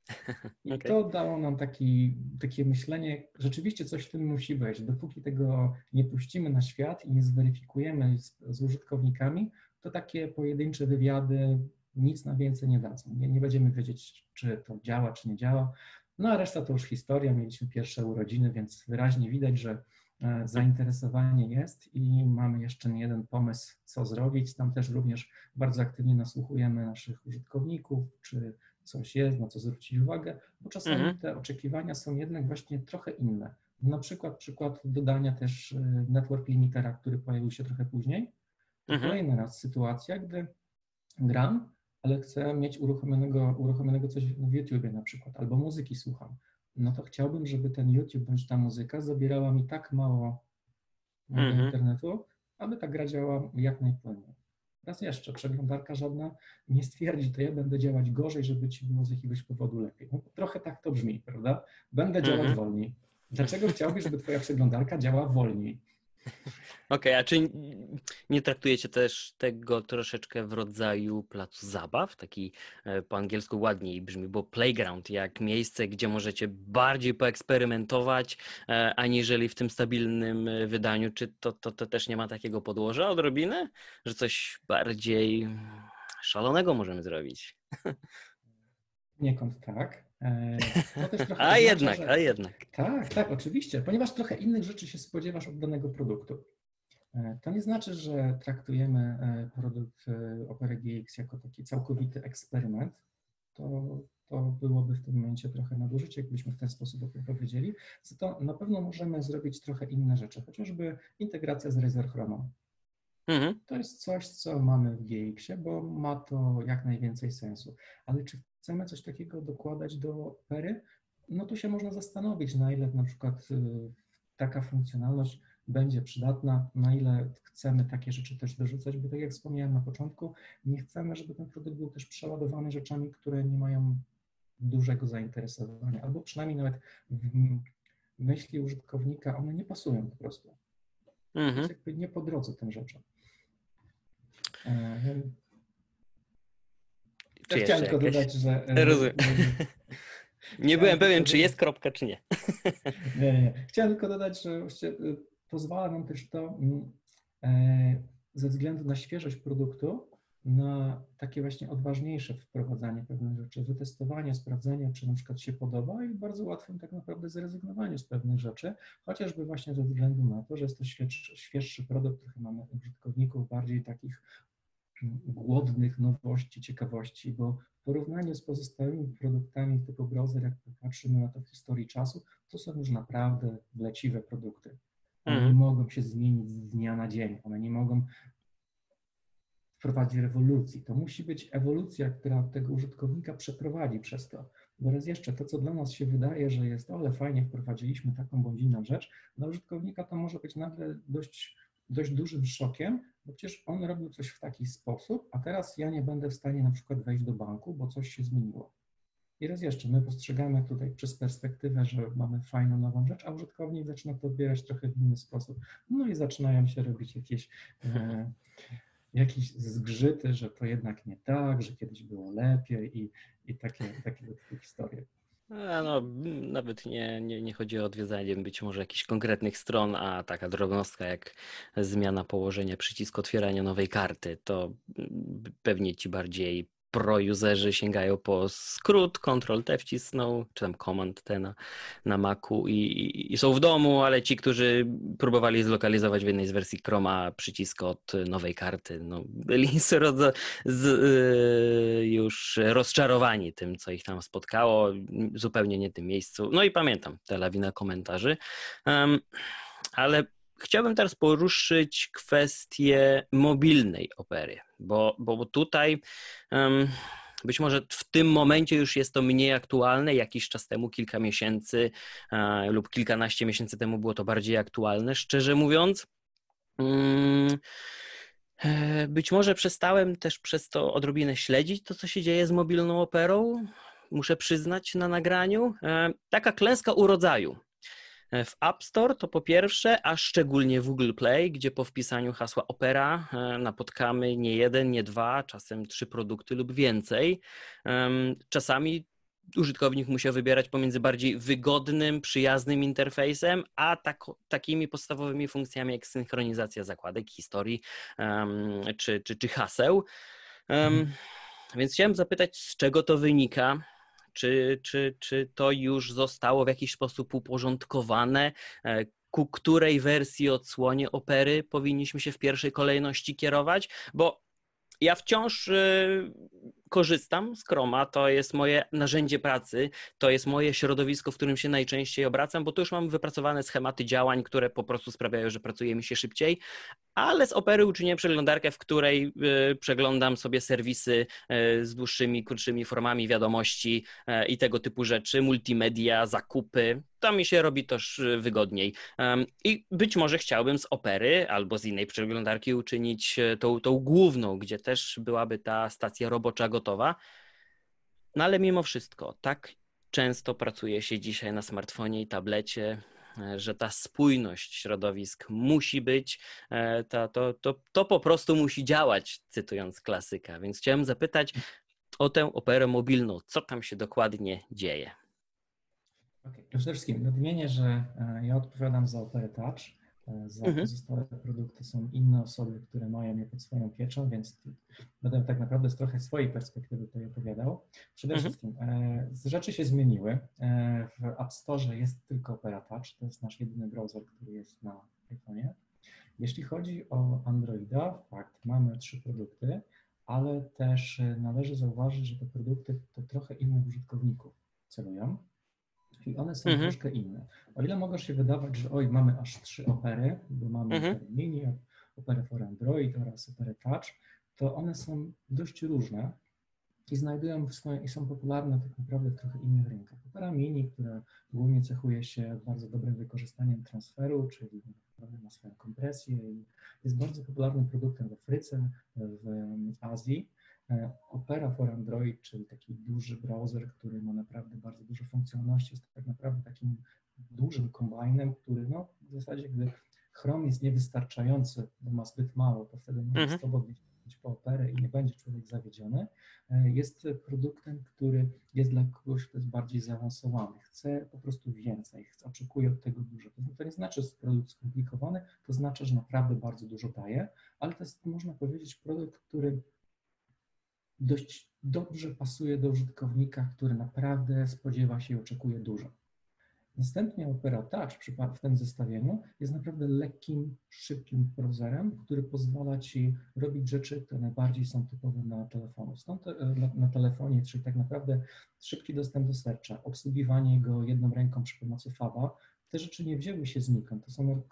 I okay. to dało nam taki, takie myślenie, rzeczywiście coś w tym musi być. Dopóki tego nie puścimy na świat i nie zweryfikujemy z, z użytkownikami, to takie pojedyncze wywiady nic na więcej nie dadzą. Nie, nie będziemy wiedzieć, czy to działa, czy nie działa. No a reszta to już historia. Mieliśmy pierwsze urodziny, więc wyraźnie widać, że zainteresowanie jest i mamy jeszcze nie jeden pomysł, co zrobić. Tam też również bardzo aktywnie nasłuchujemy naszych użytkowników, czy coś jest, na co zwrócić uwagę, bo czasami mhm. te oczekiwania są jednak właśnie trochę inne. Na przykład przykład dodania też e, network limitera, który pojawił się trochę później. To mhm. kolejny raz sytuacja, gdy gram, ale chcę mieć uruchomionego, uruchomionego coś w YouTubie na przykład, albo muzyki słucham no to chciałbym, żeby ten YouTube bądź ta muzyka zabierała mi tak mało mm -hmm. internetu, aby ta gra działała jak najpłynniej. Raz jeszcze, przeglądarka żadna nie stwierdzi, to ja będę działać gorzej, żeby ci było z jakiegoś powodu lepiej. No, trochę tak to brzmi, prawda? Będę działać mm -hmm. wolniej. Dlaczego chciałbyś, żeby twoja przeglądarka działała wolniej? Okej, okay, a czy nie traktujecie też tego troszeczkę w rodzaju placu zabaw? Taki e, po angielsku ładniej brzmi, bo playground, jak miejsce, gdzie możecie bardziej poeksperymentować, e, aniżeli w tym stabilnym e, wydaniu. Czy to, to, to też nie ma takiego podłoża odrobiny, że coś bardziej szalonego możemy zrobić? Niekąd tak. E, a jednak, że... a jednak. Tak, tak, oczywiście, ponieważ trochę innych rzeczy się spodziewasz od danego produktu. E, to nie znaczy, że traktujemy e, produkt Opera GX jako taki całkowity eksperyment. To, to byłoby w tym momencie trochę nadużycie, jakbyśmy w ten sposób o tym powiedzieli. Za to na pewno możemy zrobić trochę inne rzeczy, chociażby integracja z Razer Chroma. Mhm. To jest coś, co mamy w GX-ie, bo ma to jak najwięcej sensu. Ale czy chcemy coś takiego dokładać do opery, no to się można zastanowić, na ile na przykład y, taka funkcjonalność będzie przydatna, na ile chcemy takie rzeczy też dorzucać, bo tak jak wspomniałem na początku, nie chcemy, żeby ten produkt był też przeładowany rzeczami, które nie mają dużego zainteresowania, albo przynajmniej nawet w myśli użytkownika one nie pasują po prostu. Mhm. Jest jakby nie po drodze tym rzeczom. Czy chciałem tylko dodać, że. E, Rozumiem. Nie byłem pewien, czy jest kropka, czy nie. Nie, nie. Chciałem tylko dodać, że właściwie e, pozwala nam też to mm, e, ze względu na świeżość produktu, na takie właśnie odważniejsze wprowadzanie pewnych rzeczy, wytestowanie, sprawdzenie, czy na przykład się podoba i bardzo łatwym tak naprawdę zrezygnowaniu z pewnych rzeczy, chociażby właśnie ze względu na to, że jest to świeższy, świeższy produkt, trochę mamy użytkowników bardziej takich głodnych nowości, ciekawości, bo w porównaniu z pozostałymi produktami typu browser, jak popatrzymy na to w historii czasu, to są już naprawdę leciwe produkty. One nie Mhm. mogą się zmienić z dnia na dzień, one nie mogą wprowadzić rewolucji. To musi być ewolucja, która tego użytkownika przeprowadzi przez to. Bo raz jeszcze, to co dla nas się wydaje, że jest, ale fajnie wprowadziliśmy taką bądź inną rzecz, dla użytkownika to może być nagle dość, dość dużym szokiem, bo przecież on robił coś w taki sposób, a teraz ja nie będę w stanie na przykład wejść do banku, bo coś się zmieniło. I raz jeszcze, my postrzegamy tutaj przez perspektywę, że mamy fajną nową rzecz, a użytkownik zaczyna to odbierać trochę w inny sposób. No i zaczynają się robić jakieś, e, jakieś zgrzyty, że to jednak nie tak, że kiedyś było lepiej i, i takie, takie historie. No, nawet nie, nie, nie chodzi o odwiedzanie być może jakichś konkretnych stron, a taka drobnostka jak zmiana położenia przycisku otwierania nowej karty, to mm, pewnie ci bardziej pro-userzy sięgają po skrót, Ctrl-T wcisną, czy tam Command-T na, na Macu i, i, są w domu, ale ci, którzy próbowali zlokalizować w jednej z wersji Chroma przycisk od nowej karty, no, byli z, z, y, już rozczarowani tym, co ich tam spotkało, zupełnie nie tym miejscu. No i pamiętam tę lawinę komentarzy. Um, ale chciałbym teraz poruszyć kwestię mobilnej opery, bo, bo, tutaj um, być może w tym momencie już jest to mniej aktualne. Jakiś czas temu, kilka miesięcy e, lub kilkanaście miesięcy temu było to bardziej aktualne, szczerze mówiąc. Um, być może przestałem też przez to odrobinę śledzić to, co się dzieje z mobilną operą. Muszę przyznać na nagraniu. Taka klęska urodzaju. W App Store to po pierwsze, a szczególnie w Google Play, gdzie po wpisaniu hasła Opera napotkamy nie jeden, nie dwa, czasem trzy produkty lub więcej. Czasami użytkownik musiał wybierać pomiędzy bardziej wygodnym, przyjaznym interfejsem, a tak, takimi podstawowymi funkcjami jak synchronizacja zakładek, historii um, czy, czy, czy haseł. Um, więc chciałem zapytać, z czego to wynika? Czy, czy, czy to już zostało w jakiś sposób uporządkowane? E, ku której wersji odsłonie opery powinniśmy się w pierwszej kolejności kierować? Bo ja wciąż y, korzystam z Chroma, to jest moje narzędzie pracy, to jest moje środowisko, w którym się najczęściej obracam, bo tu już mam wypracowane schematy działań, które po prostu sprawiają, że pracuje mi się szybciej, ale z Opery uczyniłem przeglądarkę, w której y, przeglądam sobie serwisy y, z dłuższymi, krótszymi formami wiadomości y, i tego typu rzeczy, multimedia, zakupy. Tam mi się robi też wygodniej. Um, I być może chciałbym z Opery albo z innej przeglądarki uczynić tą, tą główną, gdzie też byłaby ta stacja robocza gotowa. No ale mimo wszystko, tak często pracuje się dzisiaj na smartfonie i tablecie, że ta spójność środowisk musi być, to, to, to, to po prostu musi działać, cytując klasyka. Więc chciałem zapytać o tę operę mobilną. Co tam się dokładnie dzieje? Okay. Przede wszystkim nadmienię, że ja odpowiadam za Operę Touch. Za mhm. pozostałe produkty są inne osoby, które mają je pod swoją pieczą, więc będę tak naprawdę z trochę swojej perspektywy tutaj opowiadał. Przede mhm. wszystkim rzeczy się zmieniły. W App Store jest tylko Opera Touch, to jest nasz jedyny browser, który jest na iPhone'ie. Jeśli chodzi o Androida, fakt, mamy trzy produkty, ale też należy zauważyć, że te produkty to trochę innych użytkowników celują. I one są mhm. troszkę inne. O ile mogą się wydawać, że oj, mamy aż trzy opery, bo mamy mhm. operę mini, operę for Android oraz operę Touch, to one są dość różne i znajdują swoje, i są popularne tak naprawdę w trochę innych rynkach. Opera mini, która głównie cechuje się bardzo dobrym wykorzystaniem transferu, czyli ma swoją kompresję i jest bardzo popularnym produktem w Afryce, w Azji. Opera for Android, czyli taki duży browser, który ma naprawdę bardzo dużo funkcjonalności, jest tak naprawdę takim dużym kombajnem, który no, w zasadzie, gdy Chrome jest niewystarczający, bo ma zbyt mało, to wtedy może mhm. swobodnie po operę i nie będzie człowiek zawiedziony, e, jest produktem, który jest dla kogoś, kto jest bardziej zaawansowany, chce po prostu więcej, chce, oczekuje od tego dużo. To nie znaczy, że jest produkt skomplikowany, to znaczy, że naprawdę bardzo dużo daje, ale to jest, można powiedzieć, produkt, który dość dobrze pasuje do użytkownika, który naprawdę spodziewa się i oczekuje dużo. Następnie Opera Touch w tym zestawieniu jest naprawdę lekkim, szybkim browserem, który pozwala Ci robić rzeczy, które najbardziej są typowe na telefonu. Stąd e, na telefonie, czyli tak naprawdę szybki dostęp do serca, obsługiwanie go jedną ręką przy pomocy Faba, te rzeczy nie wzięły się znikąd. To są,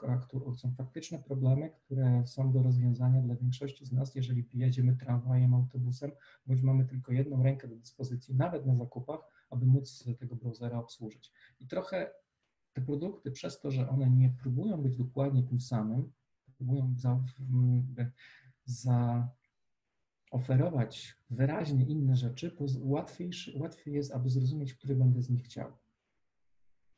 są faktyczne problemy, które są do rozwiązania dla większości z nas, jeżeli jedziemy tramwajem, autobusem, bądź mamy tylko jedną rękę do dyspozycji, nawet na zakupach, aby móc tego browsera obsłużyć. I trochę te produkty, przez to, że one nie próbują być dokładnie tym samym, próbują za, za oferować wyraźnie inne rzeczy, łatwiej, łatwiej jest, aby zrozumieć, który będę z nich chciał.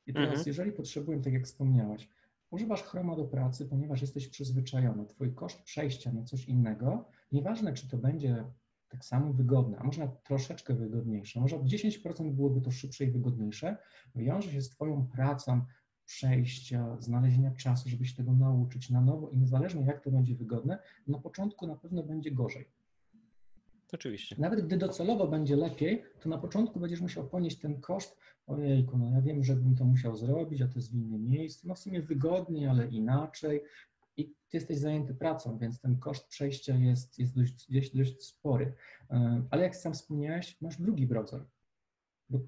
I teraz, mhm. jeżeli potrzebuję, tak jak wspomniałaś, używasz Chroma do pracy, ponieważ jesteś przyzwyczajony, twój koszt przejścia na coś innego, nieważne czy to będzie tak samo wygodne, a może troszeczkę wygodniejsze, może o 10% byłoby to szybsze i wygodniejsze, wiąże się z Twoją pracą, przejścia, znalezienia czasu, żeby się tego nauczyć na nowo i niezależnie jak to będzie wygodne, na początku na pewno będzie gorzej. Oczywiście. Nawet gdy docelowo będzie lepiej, to na początku będziesz musiał ponieść ten koszt, ojejku, no ja wiem, że bym to musiał zrobić, a to jest w innym miejscu, no w sumie wygodniej, ale inaczej, i ty jesteś zajęty pracą, więc ten koszt przejścia jest, jest dość, dość, dość spory. E, ale jak sam wspomniałeś, masz drugi browser, bo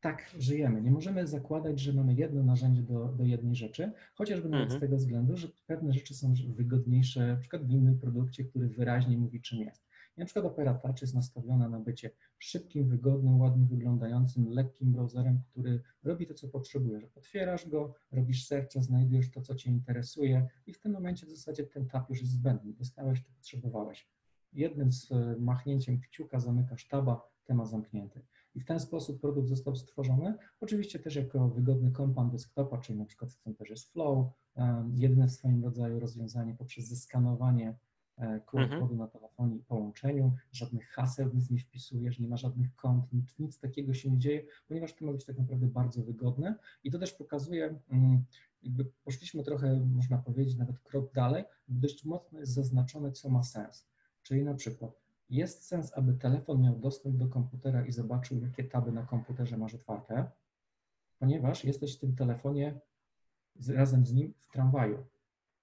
tak żyjemy. Nie możemy zakładać, że mamy jedno narzędzie do, do jednej rzeczy, chociażby nawet mhm. z tego względu, że pewne rzeczy są wygodniejsze, na przykład w innym produkcie, który wyraźnie mówi, czym jest. Na przykład Opera Touch jest nastawiona na bycie szybkim, wygodnym, ładnie wyglądającym, lekkim browserem, który robi to, co potrzebujesz. Otwierasz go, robisz serce, znajdujesz to, co Cię interesuje i w tym momencie w zasadzie ten tab już jest zbędny. Dostałeś to, potrzebowałeś. Jednym z e, machnięciem kciuka zamykasz taba, temat zamknięty. I w ten sposób produkt został stworzony. Oczywiście też jako wygodny kompan desktopa, czyli na przykład w tym też jest Flow, jedyne w swoim rodzaju rozwiązanie poprzez zeskanowanie QR mhm. kodu na telefonie i połączeniu, żadnych haseł, nic nie wpisujesz, nie ma żadnych kont, nic, nic takiego się nie dzieje, ponieważ to ma być tak naprawdę bardzo wygodne i to też pokazuje, mm, jakby poszliśmy trochę, można powiedzieć, nawet krok dalej, dość mocno jest zaznaczone, co ma sens. Czyli na przykład jest sens, aby telefon miał dostęp do komputera i zobaczył, jakie taby na komputerze masz otwarte, ponieważ jesteś w tym telefonie z, razem z nim w tramwaju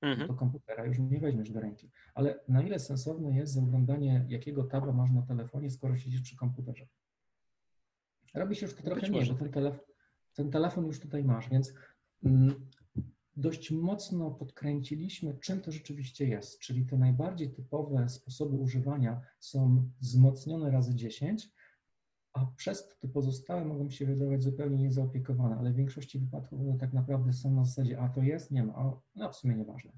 mhm. do komputera już nie weźmiesz do ręki. Ale na ile sensowne jest zaglądanie, jakiego taba masz na telefonie, skoro siedzisz przy komputerze? Robi się już to trochę mniej, bo ten, telefon, ten telefon już tutaj masz, więc mm, dość mocno podkręciliśmy, czym to rzeczywiście jest, czyli te najbardziej typowe sposoby używania są wzmocnione razy 10, a przez to te pozostałe mogą się wydawać zupełnie niezaopiekowane, ale w większości wypadków one tak naprawdę są na zasadzie, a to jest, nie ma, a no w sumie nieważne.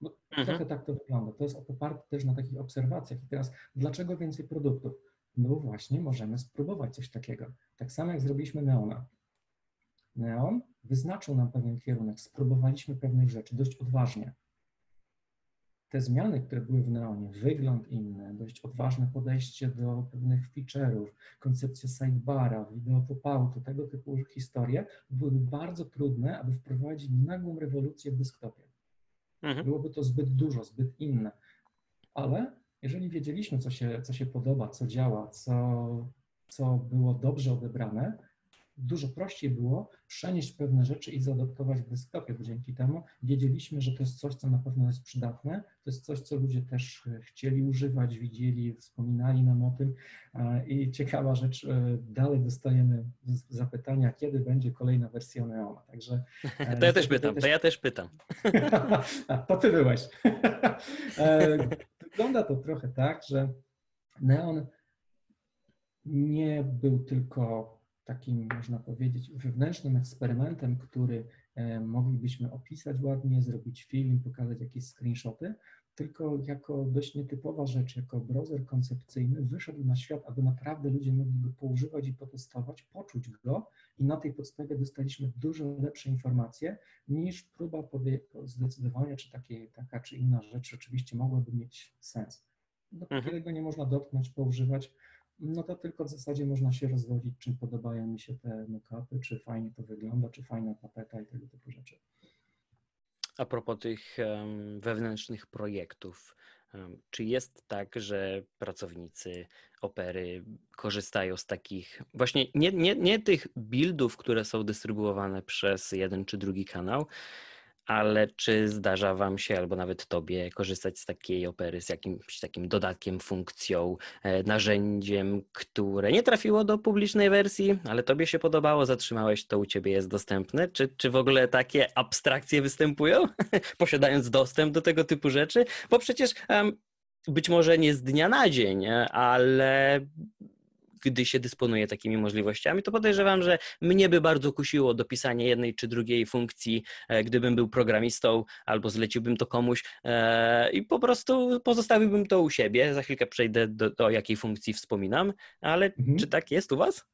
Bo mhm. trochę tak to wygląda. To jest oparte też na takich obserwacjach. I teraz, dlaczego więcej produktów? No właśnie, możemy spróbować coś takiego. Tak samo jak zrobiliśmy Neona. Neon wyznaczył nam pewien kierunek, spróbowaliśmy pewnych rzeczy dość odważnie te zmiany, które były w Neonie, wygląd inny, dość odważne podejście do pewnych feature'ów, koncepcja sidebara, wideo pop-outu, tego typu historie, byłyby bardzo trudne, aby wprowadzić nagłą rewolucję w desktopie. Mhm. Byłoby to zbyt dużo, zbyt inne. Ale jeżeli wiedzieliśmy, co się, co się podoba, co działa, co, co było dobrze odebrane, dużo prościej było przenieść pewne rzeczy i zaadoptować w desktopie, bo dzięki temu wiedzieliśmy, że to jest coś, co na pewno jest przydatne, to jest coś, co ludzie też e, chcieli używać, widzieli, wspominali nam o tym e, i ciekawa rzecz, e, dalej dostajemy zapytania, kiedy będzie kolejna wersja Neona, także... To ja też pytam, to ja też pytam. to ty byłeś. Wygląda to trochę tak, że Neon nie był tylko takim, można powiedzieć, wewnętrznym eksperymentem, który e, moglibyśmy opisać ładnie, zrobić film, pokazać jakieś screenshoty, tylko jako dość nietypowa rzecz, jako browser koncepcyjny wyszedł na świat, aby naprawdę ludzie mogli go poużywać i potestować, poczuć go i na tej podstawie dostaliśmy dużo lepsze informacje niż próba zdecydowania, czy takie, taka czy inna rzecz rzeczywiście mogłaby mieć sens. dopóki tego nie można dotknąć, poużywać, no to tylko w zasadzie można się rozwodzić, czy podobają mi się te mock-upy, czy fajnie to wygląda, czy fajna tapeta i tego typu rzeczy. A propos tych wewnętrznych projektów, czy jest tak, że pracownicy opery korzystają z takich właśnie nie, nie, nie tych buildów, które są dystrybuowane przez jeden czy drugi kanał, ale czy zdarza Wam się, albo nawet Tobie, korzystać z takiej opery, z jakimś takim dodatkiem, funkcją, e, narzędziem, które nie trafiło do publicznej wersji, ale Tobie się podobało, zatrzymałeś, to u Ciebie jest dostępne? Czy, czy w ogóle takie abstrakcje występują, posiadając dostęp do tego typu rzeczy? Bo przecież um, być może nie z dnia na dzień, ale gdy się dysponuje takimi możliwościami, to podejrzewam, że mnie by bardzo kusiło do pisania jednej czy drugiej funkcji, e, gdybym był programistą albo zleciłbym to komuś e, i po prostu pozostawiłbym to u siebie. Za chwilkę przejdę do, do jakiej funkcji wspominam, ale mhm. czy tak jest u Was?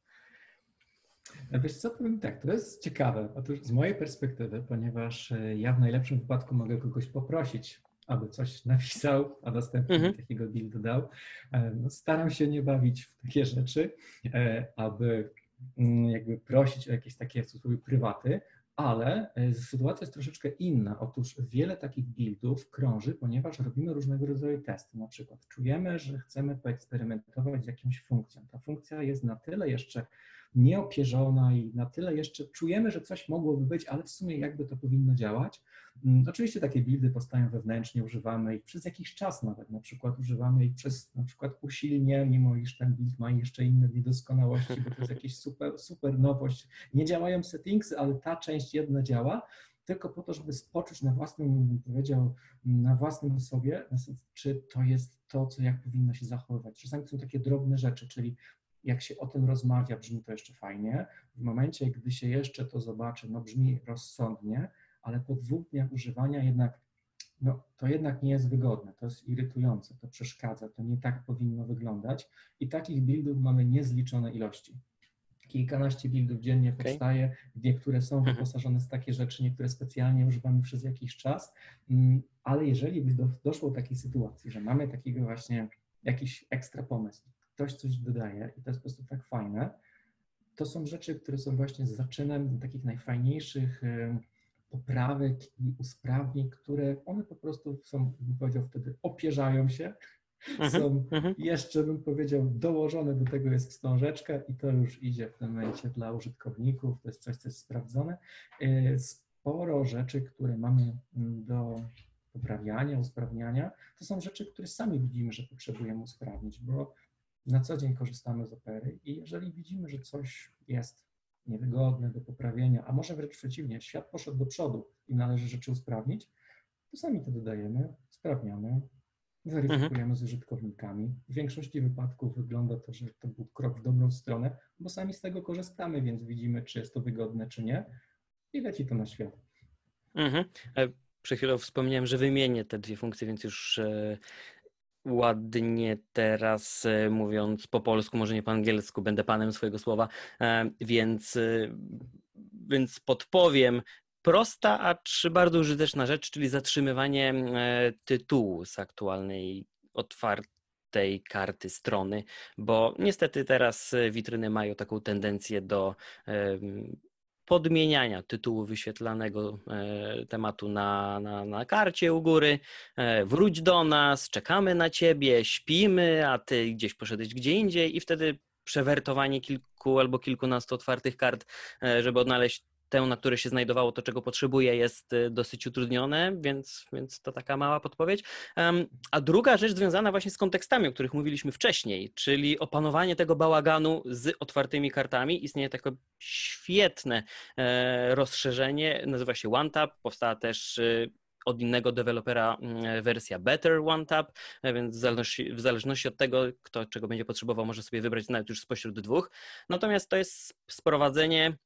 E, wiesz co, powiem tak, to jest ciekawe. Otóż z mojej perspektywy, ponieważ ja w najlepszym wypadku mogę kogoś poprosić aby coś napisał, a następnie mhm. takiego buildu dał. E, no, staram się nie bawić w takie rzeczy, e, aby mm, jakby prosić o jakieś takie w cudzysłowie prywaty, ale e, sytuacja jest troszeczkę inna. Otóż wiele takich buildów krąży, ponieważ robimy różnego rodzaju testy. Na przykład czujemy, że chcemy poeksperymentować z jakąś funkcją. Ta funkcja jest na tyle jeszcze nieopierzona i na tyle jeszcze czujemy, że coś mogłoby być, ale w sumie jakby to powinno działać. Mm, oczywiście takie buildy powstają wewnętrznie, używamy ich przez jakiś czas nawet, na przykład używamy ich przez na przykład usilnie, mimo iż ten build ma jeszcze inne niedoskonałości, bo to jest jakaś super, super nowość. Nie działają settingsy, ale ta część jedna działa, tylko po to, żeby poczuć na własnym, bym powiedział, na własnym sobie, czy to jest to, co jak powinno się zachowywać. Czasami są takie drobne rzeczy, czyli jak się o tym rozmawia, brzmi to jeszcze fajnie. W momencie, gdy się jeszcze to zobaczy, no brzmi rozsądnie, ale po dwóch dniach używania jednak, no to jednak nie jest wygodne, to jest irytujące, to przeszkadza, to nie tak powinno wyglądać i takich buildów mamy niezliczone ilości. Kilkanaście buildów dziennie okay. powstaje, niektóre są mhm. wyposażone z takie rzeczy, niektóre specjalnie używamy przez jakiś czas, mm, ale jeżeli by do, doszło do takiej sytuacji, że mamy takiego właśnie jakiś ekstra pomysł, ktoś coś dodaje i to jest po prostu tak fajne, to są rzeczy, które są właśnie zaczynem takich najfajniejszych poprawek i usprawnień, które one po prostu są, bym powiedział wtedy, opierzają się, mhm, są mhm. jeszcze, bym powiedział, dołożone do tego jest wstążeczka i to już idzie w tym momencie dla użytkowników, to jest coś, co jest sprawdzone. E, sporo rzeczy, które mamy mm, do poprawiania, usprawniania, to są rzeczy, które sami widzimy, że potrzebujemy usprawnić, bo na co dzień korzystamy z opery i jeżeli widzimy, że coś jest niewygodne do poprawienia, a może wręcz przeciwnie, świat poszedł do przodu i należy rzeczy usprawnić, to sami to dodajemy, sprawniamy, weryfikujemy mhm. z użytkownikami. W większości wypadków wygląda to, że to był krok w dobrą stronę, bo sami z tego korzystamy, więc widzimy, czy jest to wygodne, czy nie i leci to na świat. Mhm. E, przed chwilą wspomniałem, że wymienię te dwie funkcje, więc już e, ładnie teraz e, mówiąc po polsku, może nie po angielsku, będę panem swojego słowa, e, więc, e, więc podpowiem. Prosta, a czy bardzo użyteczna rzecz, czyli zatrzymywanie tytułu z aktualnej otwartej karty strony, bo niestety teraz witryny mają taką tendencję do podmieniania tytułu wyświetlanego e, tematu na, na, na karcie u góry. E, wróć do nas, czekamy na ciebie, śpimy, a ty gdzieś poszedłeś gdzie indziej i wtedy przewertowanie kilku albo kilkunastu otwartych kart, e, żeby odnaleźć tę, na które się znajdowało to, czego potrzebuje, jest y, dosyć utrudnione, więc, więc to taka mała podpowiedź. A druga rzecz związana właśnie z kontekstami, o których mówiliśmy wcześniej, czyli opanowanie tego bałaganu z otwartymi kartami. Istnieje takie świetne e, rozszerzenie, nazywa się OneTap, powstała też y, od innego dewelopera mm, wersja Better OneTap, e, więc w zależności, w zależności, od tego, kto czego będzie potrzebował, może sobie wybrać nawet już spośród dwóch. Natomiast to jest sprowadzenie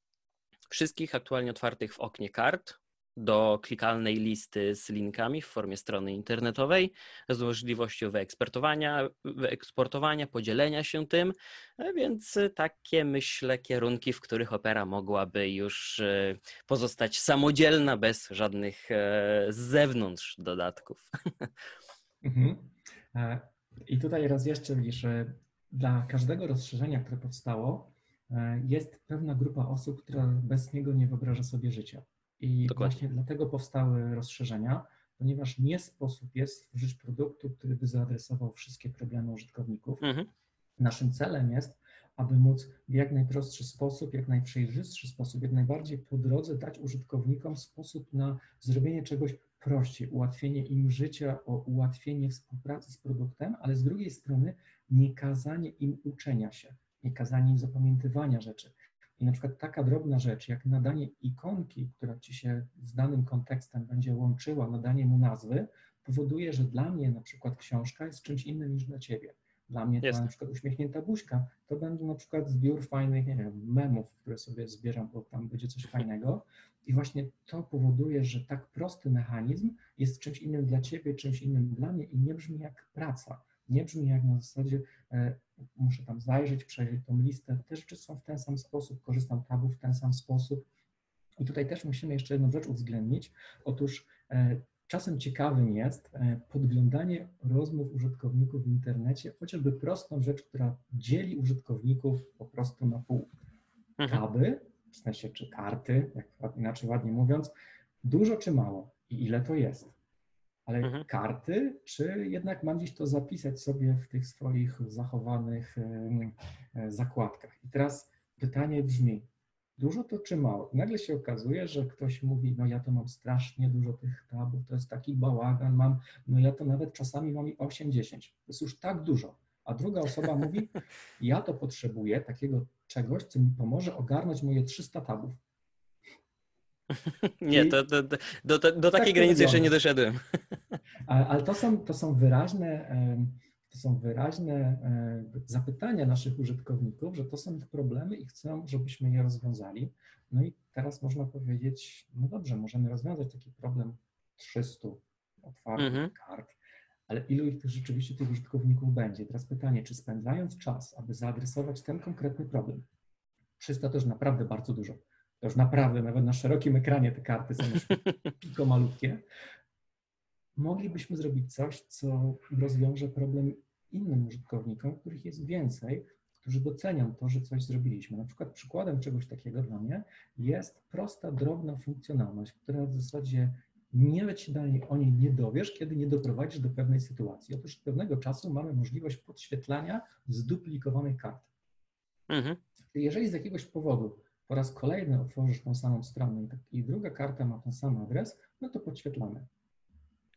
wszystkich aktualnie otwartych w oknie kart do klikalnej listy z linkami w formie strony internetowej z możliwością wyeksportowania, wyeksportowania podzielenia się tym, e, więc takie myślę kierunki, w których opera mogłaby już e, pozostać samodzielna bez żadnych e, z zewnątrz dodatków. Mhm. I tutaj raz jeszcze widzisz, dla każdego rozszerzenia, które powstało, e, jest pewna grupa osób, która bez niego nie wyobraża sobie życia. I Dokładnie. właśnie dlatego powstały rozszerzenia, ponieważ nie sposób jest stworzyć produktu, który by zaadresował wszystkie problemy użytkowników. Mhm. Naszym celem jest, aby móc w jak najprostszy sposób, jak najprzejrzystszy sposób, jak najbardziej po drodze dać użytkownikom sposób na zrobienie czegoś prościej, ułatwienie im życia, ułatwienie współpracy z produktem, ale z drugiej strony nie kazanie im uczenia się, nie kazanie zapamiętywania rzeczy. I na przykład taka drobna rzecz, jak nadanie ikonki, która ci się z danym kontekstem będzie łączyła, nadanie mu nazwy, powoduje, że dla mnie na przykład książka jest czymś innym niż dla ciebie. Dla mnie to na przykład uśmiechnięta buźka, to będzie na przykład zbiór fajnych, nie wiem, memów, które sobie zbieram, bo tam będzie coś fajnego. I właśnie to powoduje, że tak prosty mechanizm jest czymś innym dla ciebie, czymś innym dla mnie i nie brzmi jak praca. Nie brzmi jak na zasadzie e, muszę tam zajrzeć, przejrzeć tą listę. Te rzeczy są w ten sam sposób, korzystam tabów w ten sam sposób. I tutaj też musimy jeszcze jedną rzecz uwzględnić. Otóż e, czasem ciekawym jest e, podglądanie rozmów użytkowników w internecie, chociażby prostą rzecz, która dzieli użytkowników po prostu na pół. Mhm. Taby, w sensie czy karty, jak inaczej ładnie mówiąc, dużo czy mało i ile to jest. Ale mhm. karty, czy jednak mam gdzieś to zapisać sobie w tych swoich zachowanych e, zakładkach? I teraz pytanie brzmi, dużo to czy mało? Nagle się okazuje, że ktoś mówi, no ja to mam strasznie dużo tych tabów, to jest taki bałagan, mam, no ja to nawet czasami mam i 8-10. To jest już tak dużo. A druga osoba mówi, ja to potrzebuję takiego czegoś, co mi pomoże ogarnąć moje 300 tabów. Nie, to, to, to, do, do takiej tak granicy jeszcze nie doszedłem. Ale, to, są, to są wyraźne to są wyraźne zapytania naszych użytkowników, że to są ich problemy i chcą, żebyśmy je rozwiązali. No i teraz można powiedzieć, no dobrze, możemy rozwiązać taki problem 300 otwartych mhm. kart, ale ilu ich tych rzeczywiście tych użytkowników będzie? Teraz pytanie, czy spędzając czas, aby zaadresować ten konkretny problem, 300 to już naprawdę bardzo dużo, to już naprawdę nawet na szerokim ekranie te karty są już piko malutkie, moglibyśmy zrobić coś, co rozwiąże problem innym użytkownikom, których jest więcej, którzy docenią to, że coś zrobiliśmy. Na przykład przykładem czegoś takiego dla mnie jest prosta, drobna funkcjonalność, która w zasadzie nawet się o niej nie dowiesz, kiedy nie doprowadzisz do pewnej sytuacji. Otóż od pewnego czasu mamy możliwość podświetlania zduplikowanych kart. Mhm. Jeżeli z jakiegoś powodu po raz kolejny otworzysz tą samą stronę i druga karta ma ten sam adres, no to podświetlamy.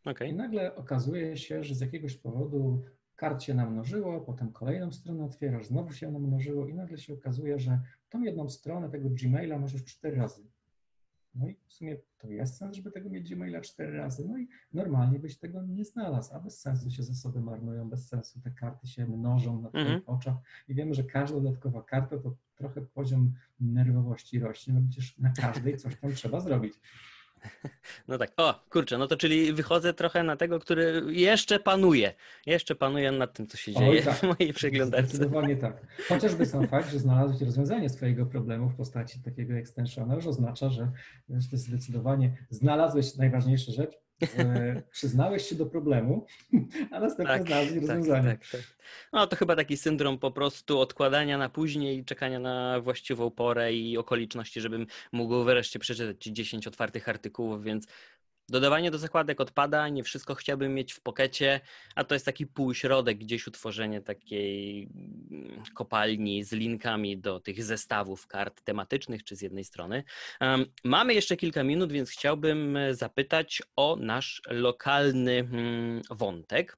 Okay. I nagle okazuje się, że z jakiegoś powodu kart się namnożyło, potem kolejną stronę otwierasz, znowu się namnożyło i nagle się okazuje, że tą jedną stronę tego Gmaila możesz cztery razy. No i w sumie to jest sens, żeby tego mieć Gmaila cztery razy. No i normalnie byś tego nie znalazł, a bez sensu się zasoby marnują, bez sensu te karty się mnożą na twoich mhm. oczach i wiemy, że każda dodatkowa karta to trochę poziom nerwowości rośnie, no przecież na każdej coś tam trzeba zrobić. No tak, o kurczę, no to czyli wychodzę trochę na tego, który jeszcze panuje. Jeszcze panuje nad tym, co się dzieje tak. w mojej przeglądarce. Zdecydowanie tak. Chociażby sam fakt, że znalazłeś rozwiązanie swojego problemu w postaci takiego extensiona, już oznacza, że zdecydowanie znalazłeś najważniejszą rzecz, przyznałeś się do problemu, a następnie tak, znalazłeś tak, rozwiązanie. Tak, tak, no to chyba taki syndrom po prostu odkładania na później i czekania na właściwą porę i okoliczności, żebym mógł wreszcie przeczytać 10 otwartych artykułów, więc Dodawanie do zakładek odpada, nie wszystko chciałbym mieć w pokecie, a to jest taki półśrodek, gdzieś utworzenie takiej mm, kopalni z linkami do tych zestawów kart tematycznych, czy z jednej strony. Mamy jeszcze kilka minut, więc chciałbym e, zapytać o nasz lokalny mm, wątek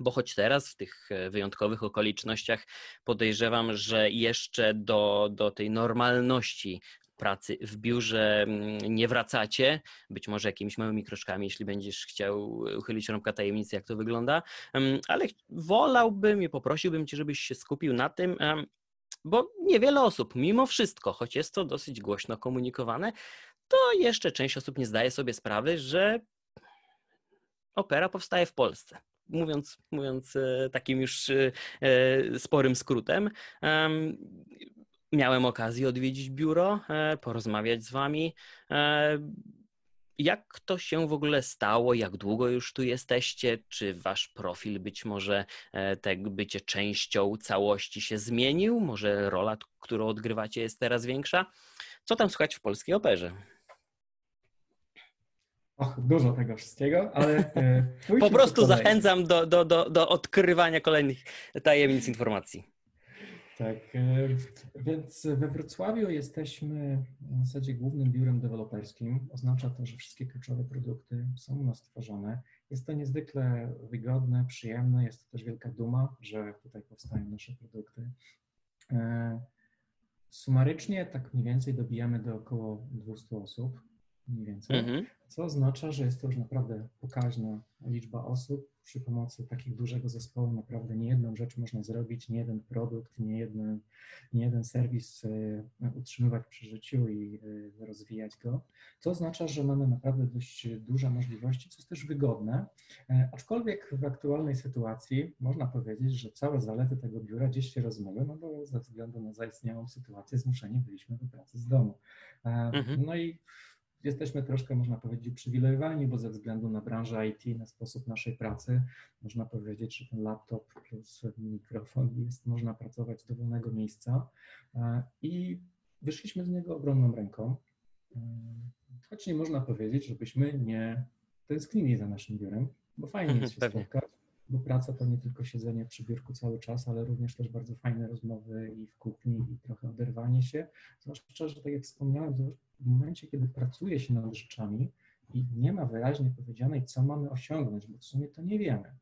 bo choć teraz w tych e, wyjątkowych okolicznościach podejrzewam, że jeszcze do, do tej normalności pracy w biurze mm, nie wracacie, być może jakimiś małymi kroczkami, jeśli będziesz chciał uchylić rąbka tajemnicy, jak to wygląda, ale wolałbym i poprosiłbym Cię, żebyś się skupił na tym, bo niewiele osób, mimo wszystko, choć jest to dosyć głośno komunikowane, to jeszcze część osób nie zdaje sobie sprawy, że opera powstaje w Polsce mówiąc, mówiąc e, takim już e, e, sporym skrótem. Miałem okazję odwiedzić biuro, porozmawiać z wami. jak to się w ogóle stało? Jak długo już tu jesteście? Czy wasz profil być może e, tak bycie częścią całości się zmienił? Może rola, którą odgrywacie jest teraz większa? Co tam słychać w polskiej operze? Och, dużo tego wszystkiego, ale. E, po prostu zachęcam do, do, do, do odkrywania kolejnych tajemnic informacji. Tak, e, więc we Wrocławiu jesteśmy w zasadzie głównym biurem deweloperskim. Oznacza to, że wszystkie kluczowe produkty są u nas tworzone. Jest to niezwykle wygodne, przyjemne, jest to też wielka duma, że tutaj powstają nasze produkty. E, sumarycznie tak mniej więcej dobijamy do około 200 osób mniej więcej, mhm. co oznacza, że jest to już naprawdę pokaźna liczba osób. Przy pomocy takiego dużego zespołu naprawdę nie jedną rzecz można zrobić, nie jeden produkt, nie jeden, nie jeden serwis e, utrzymywać przy życiu i e, rozwijać go, co oznacza, że mamy naprawdę dość duże możliwości, co jest też wygodne, e, aczkolwiek w aktualnej sytuacji można powiedzieć, że całe zalety tego biura gdzieś się rozmyły, no bo ze względu na zaistniałą sytuację zmuszeni byliśmy do pracy z domu. Mhm. No i jesteśmy troszkę, można powiedzieć, przywilejowani, bo ze względu na branżę IT, na sposób naszej pracy, można powiedzieć, że ten laptop plus mikrofon jest, można pracować z dowolnego miejsca. E, i wyszliśmy z niego obronną ręką, e, choć nie można powiedzieć, żebyśmy nie tęsknili za naszym biurem, bo fajnie jest się Pewnie. spotkać, bo praca to nie tylko siedzenie przy biurku cały czas, ale również też bardzo fajne rozmowy i w kuchni i trochę oderwanie się, zwłaszcza, że tak jak wspomniałem, w momencie, kiedy pracuje się nad rzeczami i nie ma wyraźnie powiedzianej, co mamy osiągnąć, bo w sumie to nie wiemy.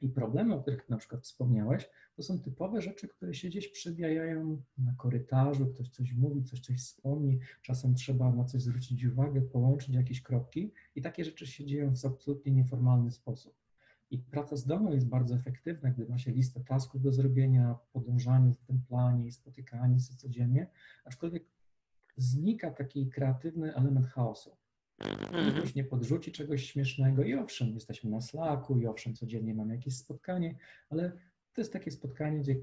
I problemy, o których na przykład wspomniałeś, to są typowe rzeczy, które się gdzieś przewijają na korytarzu, ktoś coś mówi, coś coś wspomni, czasem trzeba na coś zwrócić uwagę, połączyć jakieś kropki i takie rzeczy się dzieją w absolutnie nieformalny sposób. I praca z domu jest bardzo efektywna, gdy ma się listę tasków do zrobienia, podążanie w tym planie i spotykanie się codziennie, aczkolwiek znika taki kreatywny element chaosu. Mhm. Ktoś nie podrzuci czegoś śmiesznego i owszem, jesteśmy na Slacku i owszem, codziennie mamy jakieś spotkanie, ale to jest takie spotkanie, gdzie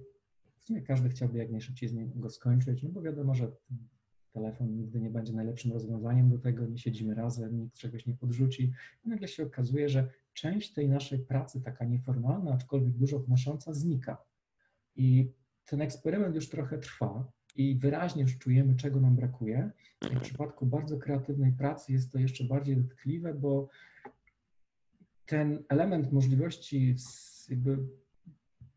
w sumie każdy chciałby jak najszybciej z niego skończyć, no bo wiadomo, że telefon nigdy nie będzie najlepszym rozwiązaniem do tego, nie siedzimy razem, nikt czegoś nie podrzuci. I nagle się okazuje, że część tej naszej pracy, taka nieformalna, aczkolwiek dużo wnosząca, znika. I ten eksperyment już trochę trwa i wyraźnie już czujemy, czego nam brakuje. I w przypadku bardzo kreatywnej pracy jest to jeszcze bardziej dotkliwe, bo ten element możliwości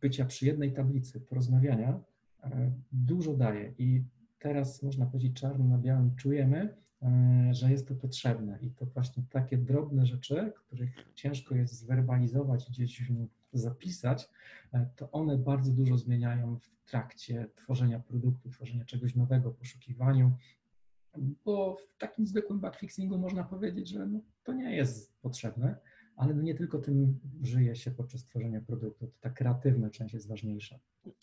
bycia przy jednej tablicy, porozmawiania, e, dużo daje. I teraz można powiedzieć czarno na białym czujemy, e, że jest to potrzebne. I to właśnie takie drobne rzeczy, których ciężko jest zwerbalizować, gdzieś zapisać, e, to one bardzo dużo zmieniają w trakcie tworzenia produktu, tworzenia czegoś nowego, poszukiwaniu, bo w takim zwykłym backfixingu można powiedzieć, że no, to nie jest potrzebne, ale no nie tylko tym żyje się podczas tworzenia produktu, to ta kreatywna część jest ważniejsza.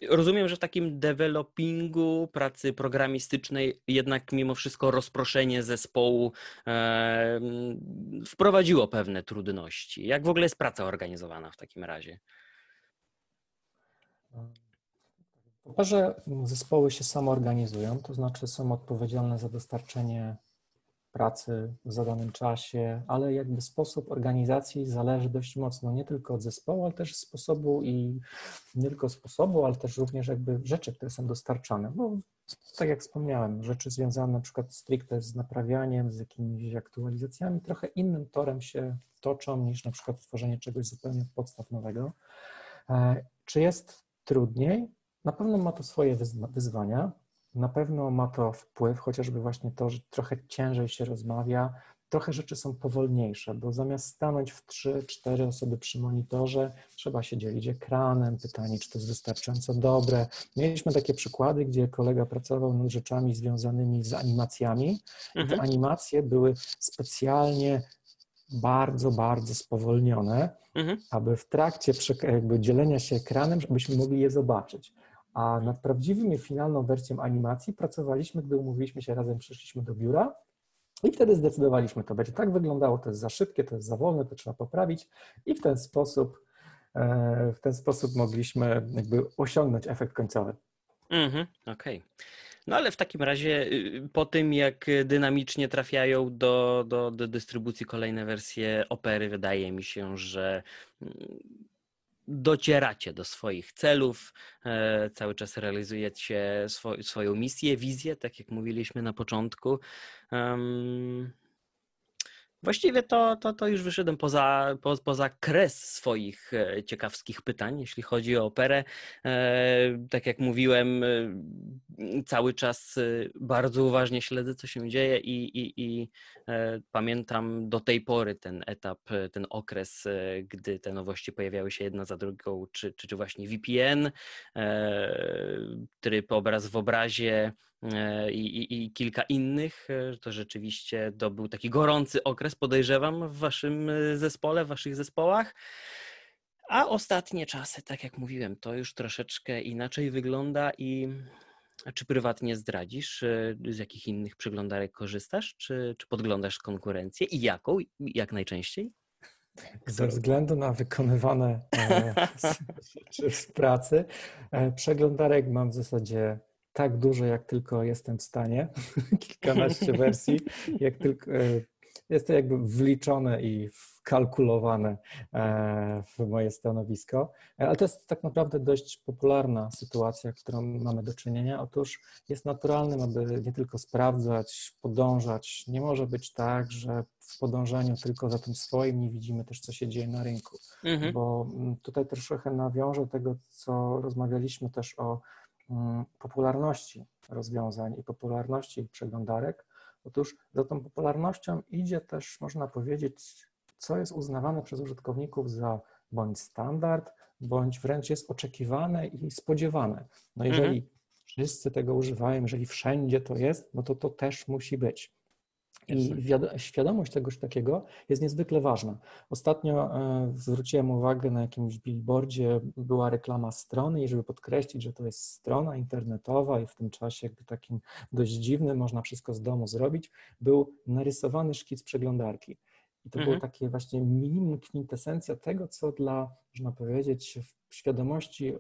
Rozumiem, że w takim developingu, pracy programistycznej jednak mimo wszystko rozproszenie zespołu e, wprowadziło pewne trudności. Jak w ogóle jest praca organizowana w takim razie? Po parze zespoły się samoorganizują, to znaczy są odpowiedzialne za dostarczenie pracy w zadanym czasie, ale jakby sposób organizacji zależy dość mocno nie tylko od zespołu, ale też sposobu i nie tylko sposobu, ale też również jakby rzeczy, które są dostarczane. Bo tak jak wspomniałem, rzeczy związane na przykład stricte z naprawianiem, z jakimiś aktualizacjami, trochę innym torem się toczą niż na przykład tworzenie czegoś zupełnie podstaw nowego. E, czy jest trudniej? Na pewno ma to swoje wyzwania. Na pewno ma to wpływ, chociażby właśnie to, że trochę ciężej się rozmawia, trochę rzeczy są powolniejsze, bo zamiast stanąć w 3-4 osoby przy monitorze, trzeba się dzielić ekranem, pytanie, czy to jest wystarczająco dobre. Mieliśmy takie przykłady, gdzie kolega pracował nad rzeczami związanymi z animacjami i te mhm. animacje były specjalnie bardzo, bardzo spowolnione, mhm. aby w trakcie dzielenia się ekranem, żebyśmy mogli je zobaczyć. A nad prawdziwym i finalną wersją animacji pracowaliśmy, gdy umówiliśmy się razem, przyszliśmy do biura i wtedy zdecydowaliśmy, to będzie tak wyglądało, to jest za szybkie, to jest za wolne, to trzeba poprawić i w ten sposób, e, w ten sposób mogliśmy jakby osiągnąć efekt końcowy. Mhm, okej. No ale w takim razie y, po tym, jak dynamicznie trafiają do, do, do dystrybucji kolejne wersje opery, wydaje mi się, że mm, docieracie do swoich celów, e, cały czas realizujecie swo, swoją misję, wizję, tak jak mówiliśmy na początku. Właściwie to, to, to już wyszedłem poza, po, poza kres swoich e, ciekawskich pytań, jeśli chodzi o operę. E, tak jak mówiłem, e, cały czas bardzo uważnie śledzę, co się dzieje i, i, i pamiętam do tej pory ten etap, ten okres, gdy te nowości pojawiały się jedna za drugą, czy, czy, czy właśnie VPN, tryb obraz w obrazie, i, i, i, kilka innych. E, to rzeczywiście to był taki gorący okres, podejrzewam, w waszym e, zespole, w waszych zespołach. A ostatnie czasy, tak jak mówiłem, to już troszeczkę inaczej wygląda i czy prywatnie zdradzisz, z jakich innych przeglądarek korzystasz, czy, czy podglądasz konkurencję i jaką, jak najczęściej? Ze względu na wykonywane rzeczy w pracy, przeglądarek mam w zasadzie tak dużo, jak tylko jestem w stanie, kilkanaście wersji, jak tylko e, jest to jakby wliczone i wkalkulowane e, w moje stanowisko, e, ale to jest tak naprawdę dość popularna sytuacja, którą mamy do czynienia. Otóż jest naturalnym, aby nie tylko sprawdzać, podążać. Nie może być tak, że w podążaniu tylko za tym swoim nie widzimy też, co się dzieje na rynku, mhm. bo mm, tutaj też trochę nawiążę tego, co rozmawialiśmy też o popularności rozwiązań i popularności przeglądarek. Otóż za tą popularnością idzie też, można powiedzieć, co jest uznawane przez użytkowników za bądź standard, bądź wręcz jest oczekiwane i spodziewane. No jeżeli mhm. wszyscy tego używają, jeżeli wszędzie to jest, no to to też musi być. I świadomość czegoś takiego jest niezwykle ważna. Ostatnio e, zwróciłem uwagę na jakimś billboardzie, była reklama strony i żeby podkreślić, że to jest strona internetowa i w tym czasie jakby takim dość dziwnym, można wszystko z domu zrobić, był narysowany szkic przeglądarki. I to mhm. było takie właśnie minimum kwintesencja tego, co dla, można powiedzieć, w świadomości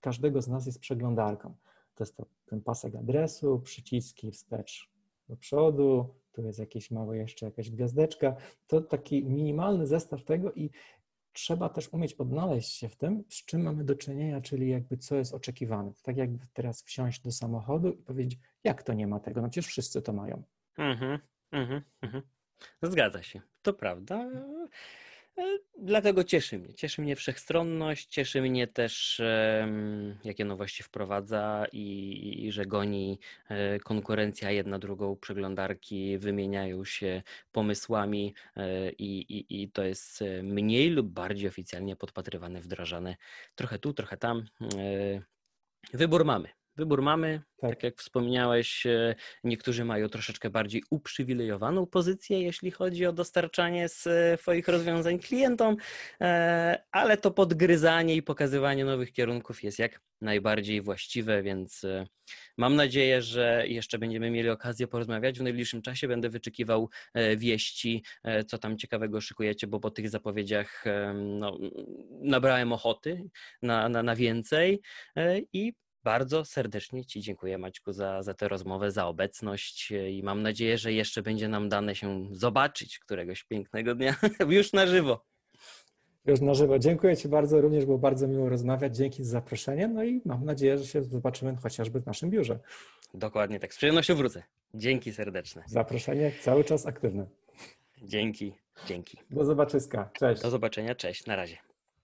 każdego z nas jest przeglądarką. To jest to, ten pasek adresu, przyciski wstecz do przodu, tu jest jakieś małe jeszcze jakaś gwiazdeczka. To taki minimalny zestaw tego i trzeba też umieć odnaleźć się w tym, z czym mamy do czynienia, czyli jakby co jest oczekiwane. Tak jakby teraz wsiąść do samochodu i powiedzieć, jak to nie ma tego? No przecież wszyscy to mają. Mhm, mhm, mhm. Zgadza się. To prawda. E, dlatego cieszy mnie. Cieszy mnie wszechstronność, cieszy mnie też, jakie nowości wprowadza i, i że goni e, konkurencja jedna drugą, przeglądarki wymieniają się pomysłami e, i, i, i to jest mniej lub bardziej oficjalnie podpatrywane, wdrażane. Trochę tu, trochę tam. Wybór mamy. Wybór mamy, tak. tak. jak wspomniałeś, e, niektórzy mają troszeczkę bardziej uprzywilejowaną pozycję, jeśli chodzi o dostarczanie swoich rozwiązań klientom, e, ale to podgryzanie i pokazywanie nowych kierunków jest jak najbardziej właściwe, więc e, mam nadzieję, że jeszcze będziemy mieli okazję porozmawiać. W najbliższym czasie będę wyczekiwał wieści, co tam ciekawego szykujecie, bo po tych zapowiedziach no, nabrałem ochoty na, na, na więcej i bardzo serdecznie Ci dziękuję, Maćku, za, za tę rozmowę, za obecność e, i mam nadzieję, że jeszcze będzie nam dane się zobaczyć któregoś pięknego dnia już na żywo. Już na żywo. Dziękuję Ci bardzo, również było bardzo miło rozmawiać. Dzięki za zaproszenie, no i mam nadzieję, że się zobaczymy chociażby w naszym biurze. Dokładnie tak, z przyjemnością wrócę. Dzięki serdeczne. Zaproszenie cały czas aktywne. Dzięki, dzięki. Do zobaczyska, cześć. Do zobaczenia, cześć, na razie.